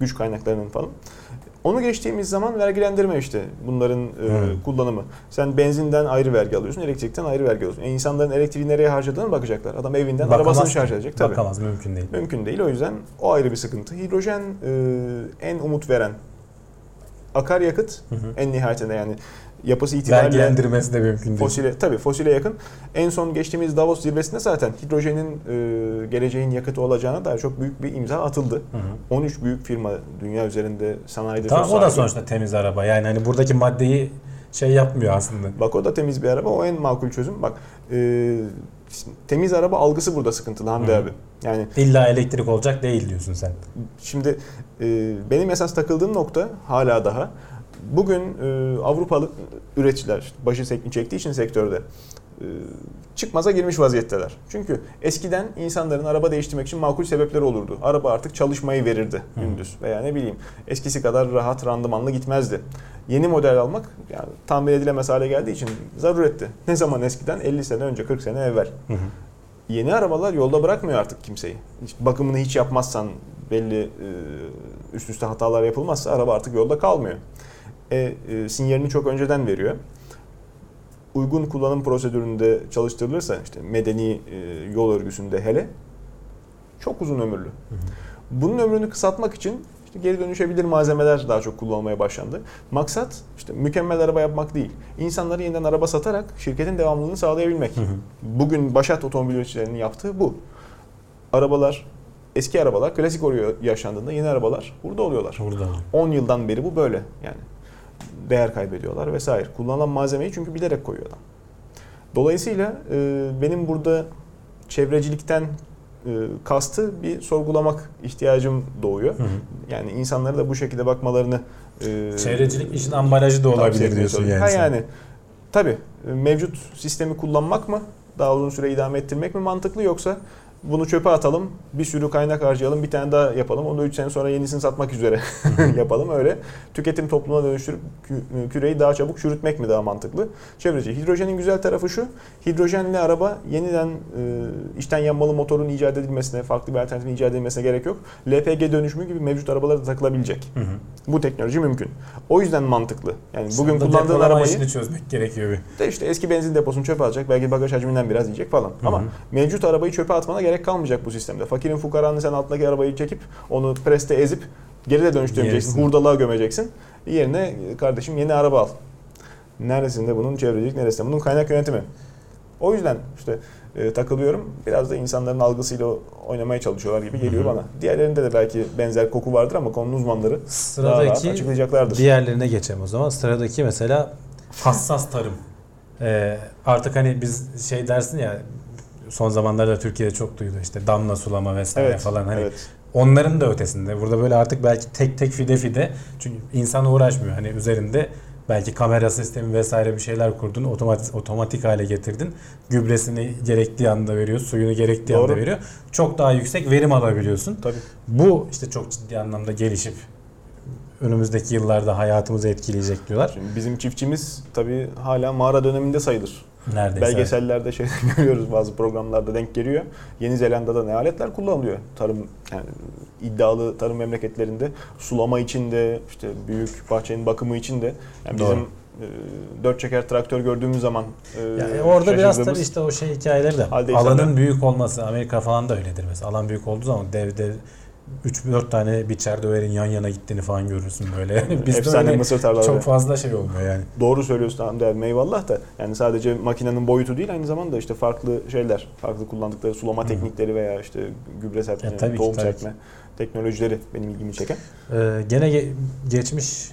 güç kaynaklarının falan. Onu geçtiğimiz zaman vergilendirme işte bunların e, Hmm. kullanımı. Sen benzinden ayrı vergi alıyorsun, elektrikten ayrı vergi alıyorsun. E, insanların elektriği nereye harcadığını bakacaklar. Adam evinden Bakamaz arabasını şarj edecek. Tabii. Bakamaz mümkün değil. Mümkün değil. O yüzden o ayrı bir sıkıntı. Hidrojen e, en umut veren akaryakıt Hı hı. en nihayetinde yani yapısı itibariyle Vergilendirmesi de mümkün değil. fosile tabii fosile yakın. En son geçtiğimiz Davos zirvesinde zaten hidrojenin e, geleceğin yakıtı olacağına dair çok büyük bir imza atıldı. Hı hı. 13 büyük firma dünya üzerinde sanayide Tamam o da sahibi. sonuçta temiz araba. Yani hani buradaki maddeyi şey yapmıyor aslında. Bak o da temiz bir araba. O en makul çözüm. Bak e, temiz araba algısı burada sıkıntılı Hamdi Hı. abi. Yani İlla elektrik olacak değil diyorsun sen. Şimdi e, benim esas takıldığım nokta hala daha bugün e, Avrupalı üreticiler başı çektiği için sektörde e, çıkmaza girmiş vaziyetteler. Çünkü eskiden insanların araba değiştirmek için makul sebepleri olurdu. Araba artık çalışmayı verirdi gündüz veya ne bileyim eskisi kadar rahat randımanlı gitmezdi. Yeni model almak yani tahmin edilemez hale geldiği için zaruretti. Ne zaman eskiden 50 sene önce 40 sene evvel. Yeni arabalar yolda bırakmıyor artık kimseyi. Bakımını hiç yapmazsan belli e, üst üste hatalar yapılmazsa araba artık yolda kalmıyor. E, e, sinyalini çok önceden veriyor. Uygun kullanım prosedüründe çalıştırılırsa işte medeni e, yol örgüsünde hele çok uzun ömürlü. Bunun ömrünü kısaltmak için işte geri dönüşebilir malzemeler daha çok kullanılmaya başlandı. Maksat işte mükemmel araba yapmak değil. İnsanlara yeniden araba satarak şirketin devamlılığını sağlayabilmek. Hı hı. Bugün Başat otomobil üreticilerinin yaptığı bu. Arabalar, eski arabalar klasik oluyor yaşandığında yeni arabalar burada oluyorlar. Burada. 10 yıldan beri bu böyle yani. Değer kaybediyorlar vesaire. Kullanılan malzemeyi çünkü bilerek koyuyor adam. Dolayısıyla e, benim burada çevrecilikten e, kastı bir sorgulamak ihtiyacım doğuyor. Hı hı. Yani insanlara da bu şekilde bakmalarını e, Çevrecilik işin ambalajı da olabilir diyorsun yani. Ha yani tabii e, mevcut sistemi kullanmak mı daha uzun süre idame ettirmek mi mantıklı yoksa bunu çöpe atalım, bir sürü kaynak harcayalım, bir tane daha yapalım. Onu da 3 sene sonra yenisini satmak üzere [laughs] yapalım. Öyle tüketim toplumuna dönüştürüp kü- küreyi daha çabuk çürütmek mi daha mantıklı? Çevreci. Hidrojenin güzel tarafı şu. Hidrojenli araba yeniden e, içten yanmalı motorun icat edilmesine, farklı bir alternatifin icat edilmesine gerek yok. LPG dönüşümü gibi mevcut arabalara da takılabilecek. Hı hı. Bu teknoloji mümkün. O yüzden mantıklı. Yani bugün Sonra kullandığın arabayı işini çözmek gerekiyor bir. de işte eski benzin deposunu çöpe atacak. Belki bagaj hacminden biraz yiyecek falan. Hı Ama hı. mevcut arabayı çöpe atmana gerek kalmayacak bu sistemde. Fakirin fukaranın sen altındaki arabayı çekip onu preste ezip geri de dönüştürmeyeceksin. Hurdalığa gömeceksin. Yerine kardeşim yeni araba al. Neresinde bunun çevrecilik, neresinde bunun kaynak yönetimi. O yüzden işte e, takılıyorum. Biraz da insanların algısıyla oynamaya çalışıyorlar gibi geliyor bana. Diğerlerinde de belki benzer koku vardır ama konunun uzmanları daha rahat Sıradaki açıklayacaklardır. diğerlerine geçelim o zaman. Sıradaki mesela hassas tarım. Ee, artık hani biz şey dersin ya son zamanlarda Türkiye'de çok duydu işte damla sulama vesaire Evet, falan hani evet. onların da ötesinde. Burada böyle artık belki tek tek fide fide çünkü insan uğraşmıyor. Hani üzerinde belki kamera sistemi vesaire bir şeyler kurdun, otomatik otomatik hale getirdin. Gübresini gerektiği anda veriyor, suyunu gerektiği Doğru. anda veriyor. Çok daha yüksek verim alabiliyorsun. Tabii. Bu işte çok ciddi anlamda gelişip önümüzdeki yıllarda hayatımızı etkileyecek diyorlar. Şimdi bizim çiftçimiz tabii hala mağara döneminde sayılır. Neredeyse. Belgesellerde şey [laughs] görüyoruz bazı programlarda denk geliyor. Yeni Zelanda'da ne aletler kullanılıyor? Tarım yani iddialı tarım memleketlerinde sulama için de işte büyük bahçenin bakımı için de yani Doğru. bizim e, dört çeker traktör gördüğümüz zaman e, Yani orada biraz tabii işte o şey hikayeleri de alanın insanlar- büyük olması Amerika falan da öyledir mesela. Alan büyük olduğu zaman dev dev 3-4 tane biçer döverin yan yana gittiğini falan görürsün böyle. Bizde efsane öyle mısır tarlaları. çok fazla şey olmuyor yani. Doğru söylüyorsun Hamdi abi eyvallah da yani sadece makinenin boyutu değil aynı zamanda işte farklı şeyler, farklı kullandıkları sulama Hı. teknikleri veya işte gübre serpme, Ya ki, tohum serpme teknolojileri benim ilgimi çeken. Ee, gene ge- geçmiş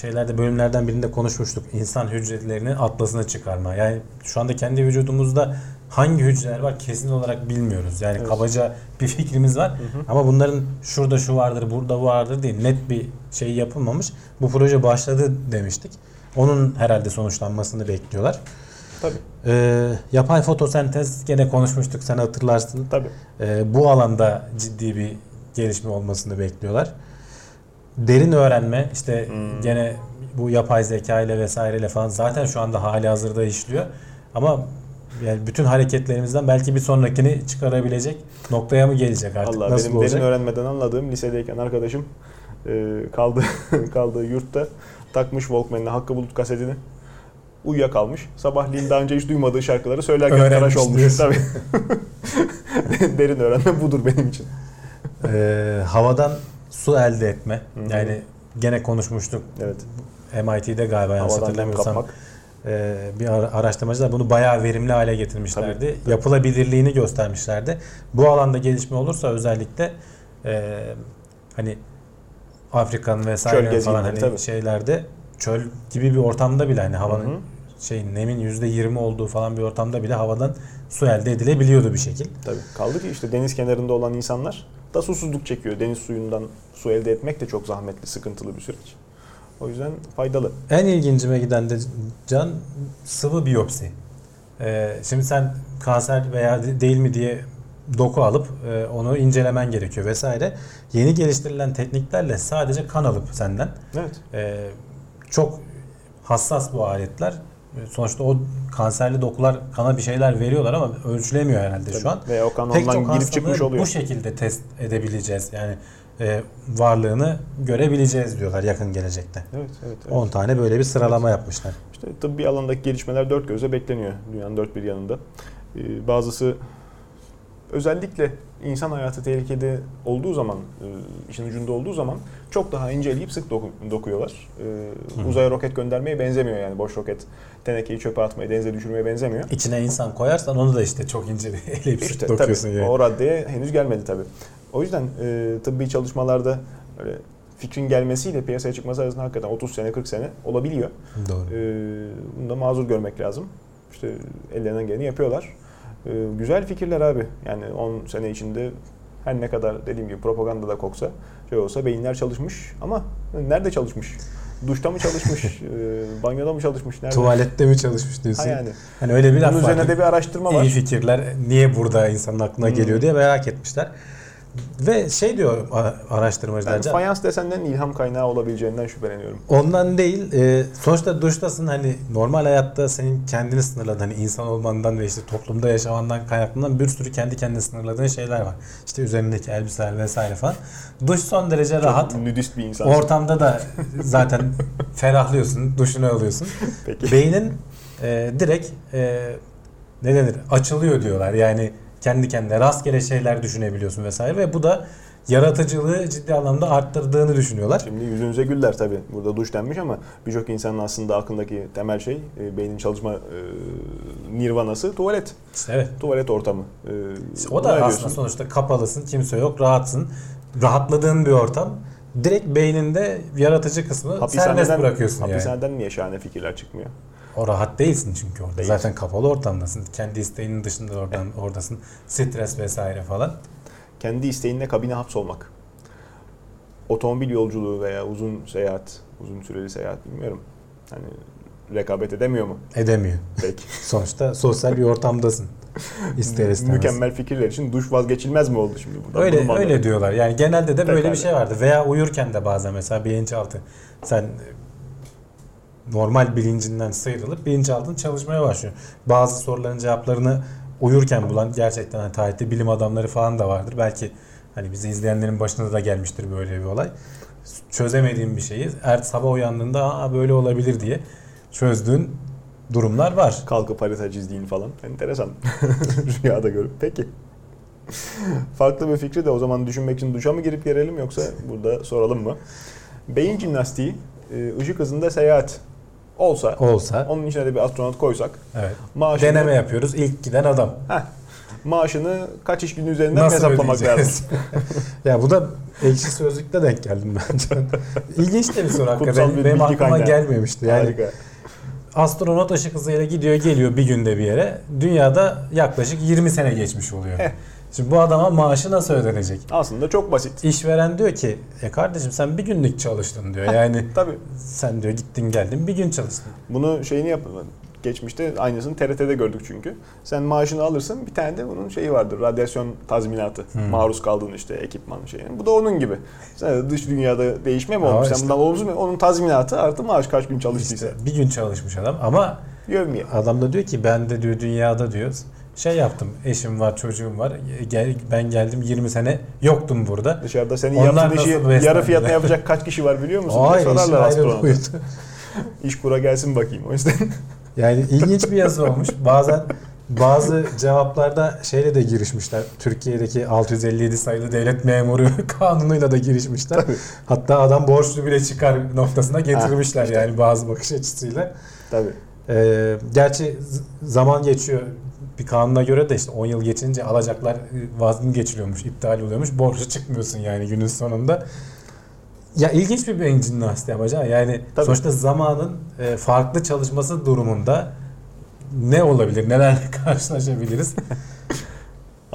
şeylerde bölümlerden birinde konuşmuştuk. İnsan hücrelerini atlasına çıkarma. Yani şu anda kendi vücudumuzda hangi hücreler var kesin olarak bilmiyoruz. Yani Evet. kabaca bir fikrimiz var. Ama bunların şurada şu vardır, burada bu vardır diye net bir şey yapılmamış. Bu proje başladı demiştik. Onun herhalde sonuçlanmasını bekliyorlar. Tabii. Ee, yapay fotosentez gene konuşmuştuk sen hatırlarsın. Tabii. Ee, bu alanda ciddi bir gelişme olmasını bekliyorlar. Derin öğrenme işte Hmm. gene bu yapay zeka ile vesaireyle falan zaten şu anda hali hazırda işliyor. Ama yani bütün hareketlerimizden belki bir sonrakini çıkarabilecek noktaya mı gelecek artık Allah nasıl benim olacak? derin öğrenmeden anladığım lisedeyken arkadaşım e, kaldığı, [laughs] kaldığı yurtta takmış Walkman'ine Hakkı Bulut kasetini uyuyakalmış. Sabahleyin daha önce hiç duymadığı şarkıları söylerken Öğrenmiş tıraş olmuş. diyorsun. Tabii. [laughs] Derin öğrenme budur benim için. Ee, havadan su elde etme. Hı hı. Yani gene konuşmuştuk. Evet. MIT'de galiba yanlış hatırlamıyorsam. Ee, bir ara- araştırmacılar bunu bayağı verimli hale getirmişlerdi. Yapılabilirliğini göstermişlerdi. Bu alanda gelişme olursa özellikle e, hani Afrika'nın vesaire falan hani tabii. şeylerde çöl gibi bir ortamda bile hani havanın Hı hı. şey nemin %20 olduğu falan bir ortamda bile havadan su elde edilebiliyordu bir şekil. Tabii. Kaldı ki işte deniz kenarında olan insanlar da susuzluk çekiyor. Deniz suyundan su elde etmek de çok zahmetli, sıkıntılı bir süreç. O yüzden faydalı. En ilgincime giden de can sıvı biyopsi. Ee, şimdi sen kanser veya de- değil mi diye doku alıp e, onu incelemen gerekiyor vesaire. Yeni geliştirilen tekniklerle sadece kan alıp senden Evet. e, çok hassas bu aletler. E, Sonuçta o kanserli dokular kana bir şeyler veriyorlar ama ölçülemiyor herhalde şu an. Veya o kan Pek ondan çok girip çıkmış oluyor. bu şekilde test edebileceğiz. Yani e, varlığını görebileceğiz diyorlar yakın gelecekte. Evet, evet. evet. 10 tane böyle bir sıralama yapmışlar. İşte tıbbi alandaki gelişmeler dört gözle bekleniyor dünyanın dört bir yanında. Ee, bazısı özellikle insan hayatı tehlikede olduğu zaman, e, işin ucunda olduğu zaman çok daha inceleyip sık doku- dokuyorlar. Ee, Hı. uzaya roket göndermeye benzemiyor yani boş roket. Tenekeyi çöpe atmaya, denize düşürmeye benzemiyor. İçine insan koyarsan onu da işte çok ince bir [laughs] eleyip İşte işte, tabii dokuyorsun yani. o raddeye henüz gelmedi tabii. O yüzden e, tıbbi çalışmalarda öyle fikrin gelmesiyle piyasaya çıkması arasında hakikaten 30 sene 40 sene olabiliyor. Doğru. Ee, bunu da mazur görmek lazım. İşte ellerinden geleni yapıyorlar. Ee, güzel fikirler abi. Yani 10 sene içinde her ne kadar dediğim gibi propaganda da koksa şey olsa beyinler çalışmış ama nerede çalışmış? Duşta mı çalışmış? [laughs] e, banyoda mı çalışmış? Nerede? Tuvalette mi çalışmış diyorsun? Ha yani. Hani öyle bir laf Bunun var. üzerine de bir araştırma var. İyi fikirler niye burada insanın aklına Hmm. geliyor diye merak etmişler. Ve şey diyor araştırmacılar. Can, fayans desenden ilham kaynağı olabileceğinden şüpheleniyorum. Ondan değil. e, sonuçta duştasın hani normal hayatta senin kendini sınırladığın hani insan olmandan ve işte toplumda yaşamandan kaynaklanan bir sürü kendi kendine sınırladığın şeyler var. İşte üzerindeki elbiseler vesaire falan. Duş son derece rahat. Çok nüdist bir insan. Ortamda da zaten [laughs] ferahlıyorsun, duşunu alıyorsun. Peki. Beynin e, direkt e, ne denir açılıyor diyorlar. Yani kendi kendine rastgele şeyler düşünebiliyorsun vesaire ve bu da yaratıcılığı ciddi anlamda arttırdığını düşünüyorlar. Şimdi yüzünüze güller tabii. Burada duş denmiş ama birçok insanın aslında aklındaki temel şey e, beynin çalışma e, nirvanası tuvalet. Evet. Tuvalet ortamı. E, o da aslında diyorsun? sonuçta kapalısın, kimse yok, rahatsın. Rahatladığın bir ortam. Direkt beyninde yaratıcı kısmı serbest Hapishaneden, bırakıyorsun yani. hapishaneden niye şahane fikirler çıkmıyor? O rahat değilsin çünkü orada. Değil. Zaten kapalı ortamdasın. Kendi isteğinin dışında oradan oradasın. Stres vesaire falan. Kendi isteğinle kabine hapsolmak. Otomobil yolculuğu veya uzun seyahat, uzun süreli seyahat bilmiyorum. Hani rekabet edemiyor mu? Edemiyor. Peki. [laughs] Sonuçta sosyal bir ortamdasın. [laughs] İster istemez. Mükemmel fikirler için duş vazgeçilmez mi oldu şimdi burada? Öyle öyle anladım? diyorlar. Yani genelde de böyle Pekala. bir şey vardı. Veya uyurken de bazen mesela bilinçaltı sen normal bilincinden sıyrılıp bilinçaltın çalışmaya başlıyor. Bazı soruların cevaplarını uyurken bulan gerçekten hani tarihte bilim adamları falan da vardır. Belki hani bizi izleyenlerin başına da gelmiştir böyle bir olay. Çözemediğin bir şeyi er sabah uyandığında Aa, böyle olabilir diye çözdüğün durumlar var. Kalkıp harita çizdiğin falan. Enteresan. [laughs] Rüyada görüp. Peki. Farklı bir fikri de o zaman düşünmek için duşa mı girip gelelim yoksa burada soralım mı? Beyin jimnastiği, e, ışık hızında seyahat olsa, Olsa onun içine de bir astronot koysak, evet. maaşını, Deneme yapıyoruz. İlk giden adam. Heh, maaşını kaç iş günü üzerinden Nasıl hesaplamak lazım. [laughs] ya bu da ekşi sözlükte denk geldim bence. [laughs] İlginç de bir soru hakikaten. bir Benim aklıma kaynağı. gelmemişti. Yani Harika. astronot ışık hızıyla gidiyor geliyor bir günde bir yere. Dünyada yaklaşık 20 sene geçmiş oluyor. Şimdi bu adama maaşı nasıl ödenecek? Aslında çok basit. İşveren diyor ki e kardeşim sen bir günlük çalıştın diyor. Yani Tabii. sen diyor gittin geldin bir gün çalıştın. Bunu şeyini yap geçmişte aynısını TRT'de gördük çünkü. Sen maaşını alırsın bir tane de bunun şeyi vardır. Radyasyon tazminatı. Hmm. Maruz kaldığın işte ekipman şeyin. Bu da onun gibi. Sen dış dünyada değişme mi olmuş? Sen işte- bundan olumsuz mu? Onun tazminatı artı maaş kaç gün çalıştıysa. İşte bir gün çalışmış adam ama Yövmiye. Adam da diyor ki ben de diyor dünyada diyor şey yaptım. Eşim var, çocuğum var. Gel, ben geldim 20 sene yoktum burada. Dışarıda senin Onlar yaptığın işi yarı fiyatına yapacak kaç kişi var biliyor musun? işin sorarlar astronota. İş kura gelsin bakayım o yüzden. Yani ilginç bir yazı olmuş. Bazen bazı cevaplarda şeyle de girişmişler. Türkiye'deki 657 sayılı devlet memuru [laughs] kanunuyla da girişmişler. Tabii. Hatta adam borçlu bile çıkar noktasına getirmişler işte. yani bazı bakış açısıyla. Tabii. Ee, gerçi zaman geçiyor. Bir kanuna göre de işte 10 yıl geçince alacaklar e, vazgeçiliyormuş, geçiliyormuş, iptal oluyormuş. Borçlu [laughs] çıkmıyorsun yani günün sonunda. Ya ilginç bir beyin ama can. Yani Tabii. sonuçta zamanın e, farklı çalışması durumunda ne olabilir? Nelerle [laughs] karşılaşabiliriz?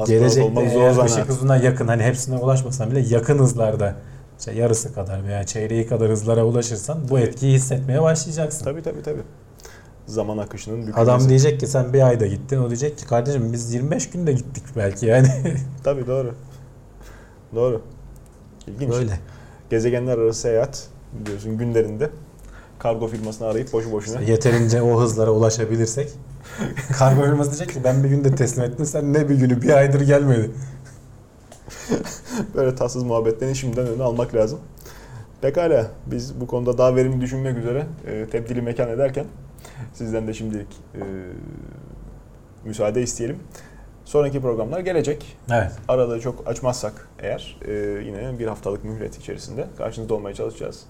Gelecekte zor eğer ışık hızına yakın hani hepsine ulaşmasan bile yakın hızlarda işte yarısı kadar veya çeyreği kadar hızlara ulaşırsan bu etkiyi hissetmeye başlayacaksın. Tabii tabii tabii. Zaman akışının bükülmesi. Adam diyecek ki sen bir ayda gittin. O diyecek ki kardeşim biz 25 günde gittik belki yani. [laughs] Tabii doğru. Doğru. İlginç. Böyle. Gezegenler arası seyahat biliyorsun günlerinde kargo firmasını arayıp boşu boşuna. Yeterince o hızlara ulaşabilirsek. [laughs] Kargo firması diyecek ki ben bir günde teslim ettim. Sen ne bir günü bir aydır gelmedi. [laughs] Böyle tatsız muhabbetlerini şimdiden önüne almak lazım. Pekala biz bu konuda daha verimli düşünmek üzere e, tebdili mekan ederken sizden de şimdilik e, müsaade isteyelim. Sonraki programlar gelecek. Evet. Arada çok açmazsak eğer e, yine bir haftalık mühlet içerisinde karşınızda olmaya çalışacağız.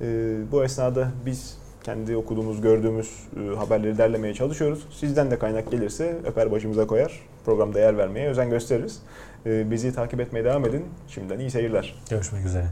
E, bu esnada biz kendi okuduğumuz, gördüğümüz e, haberleri derlemeye çalışıyoruz. Sizden de kaynak gelirse öper başımıza koyar. Programda yer vermeye özen gösteririz. E, bizi takip etmeye devam edin. Şimdiden iyi seyirler. Görüşmek üzere.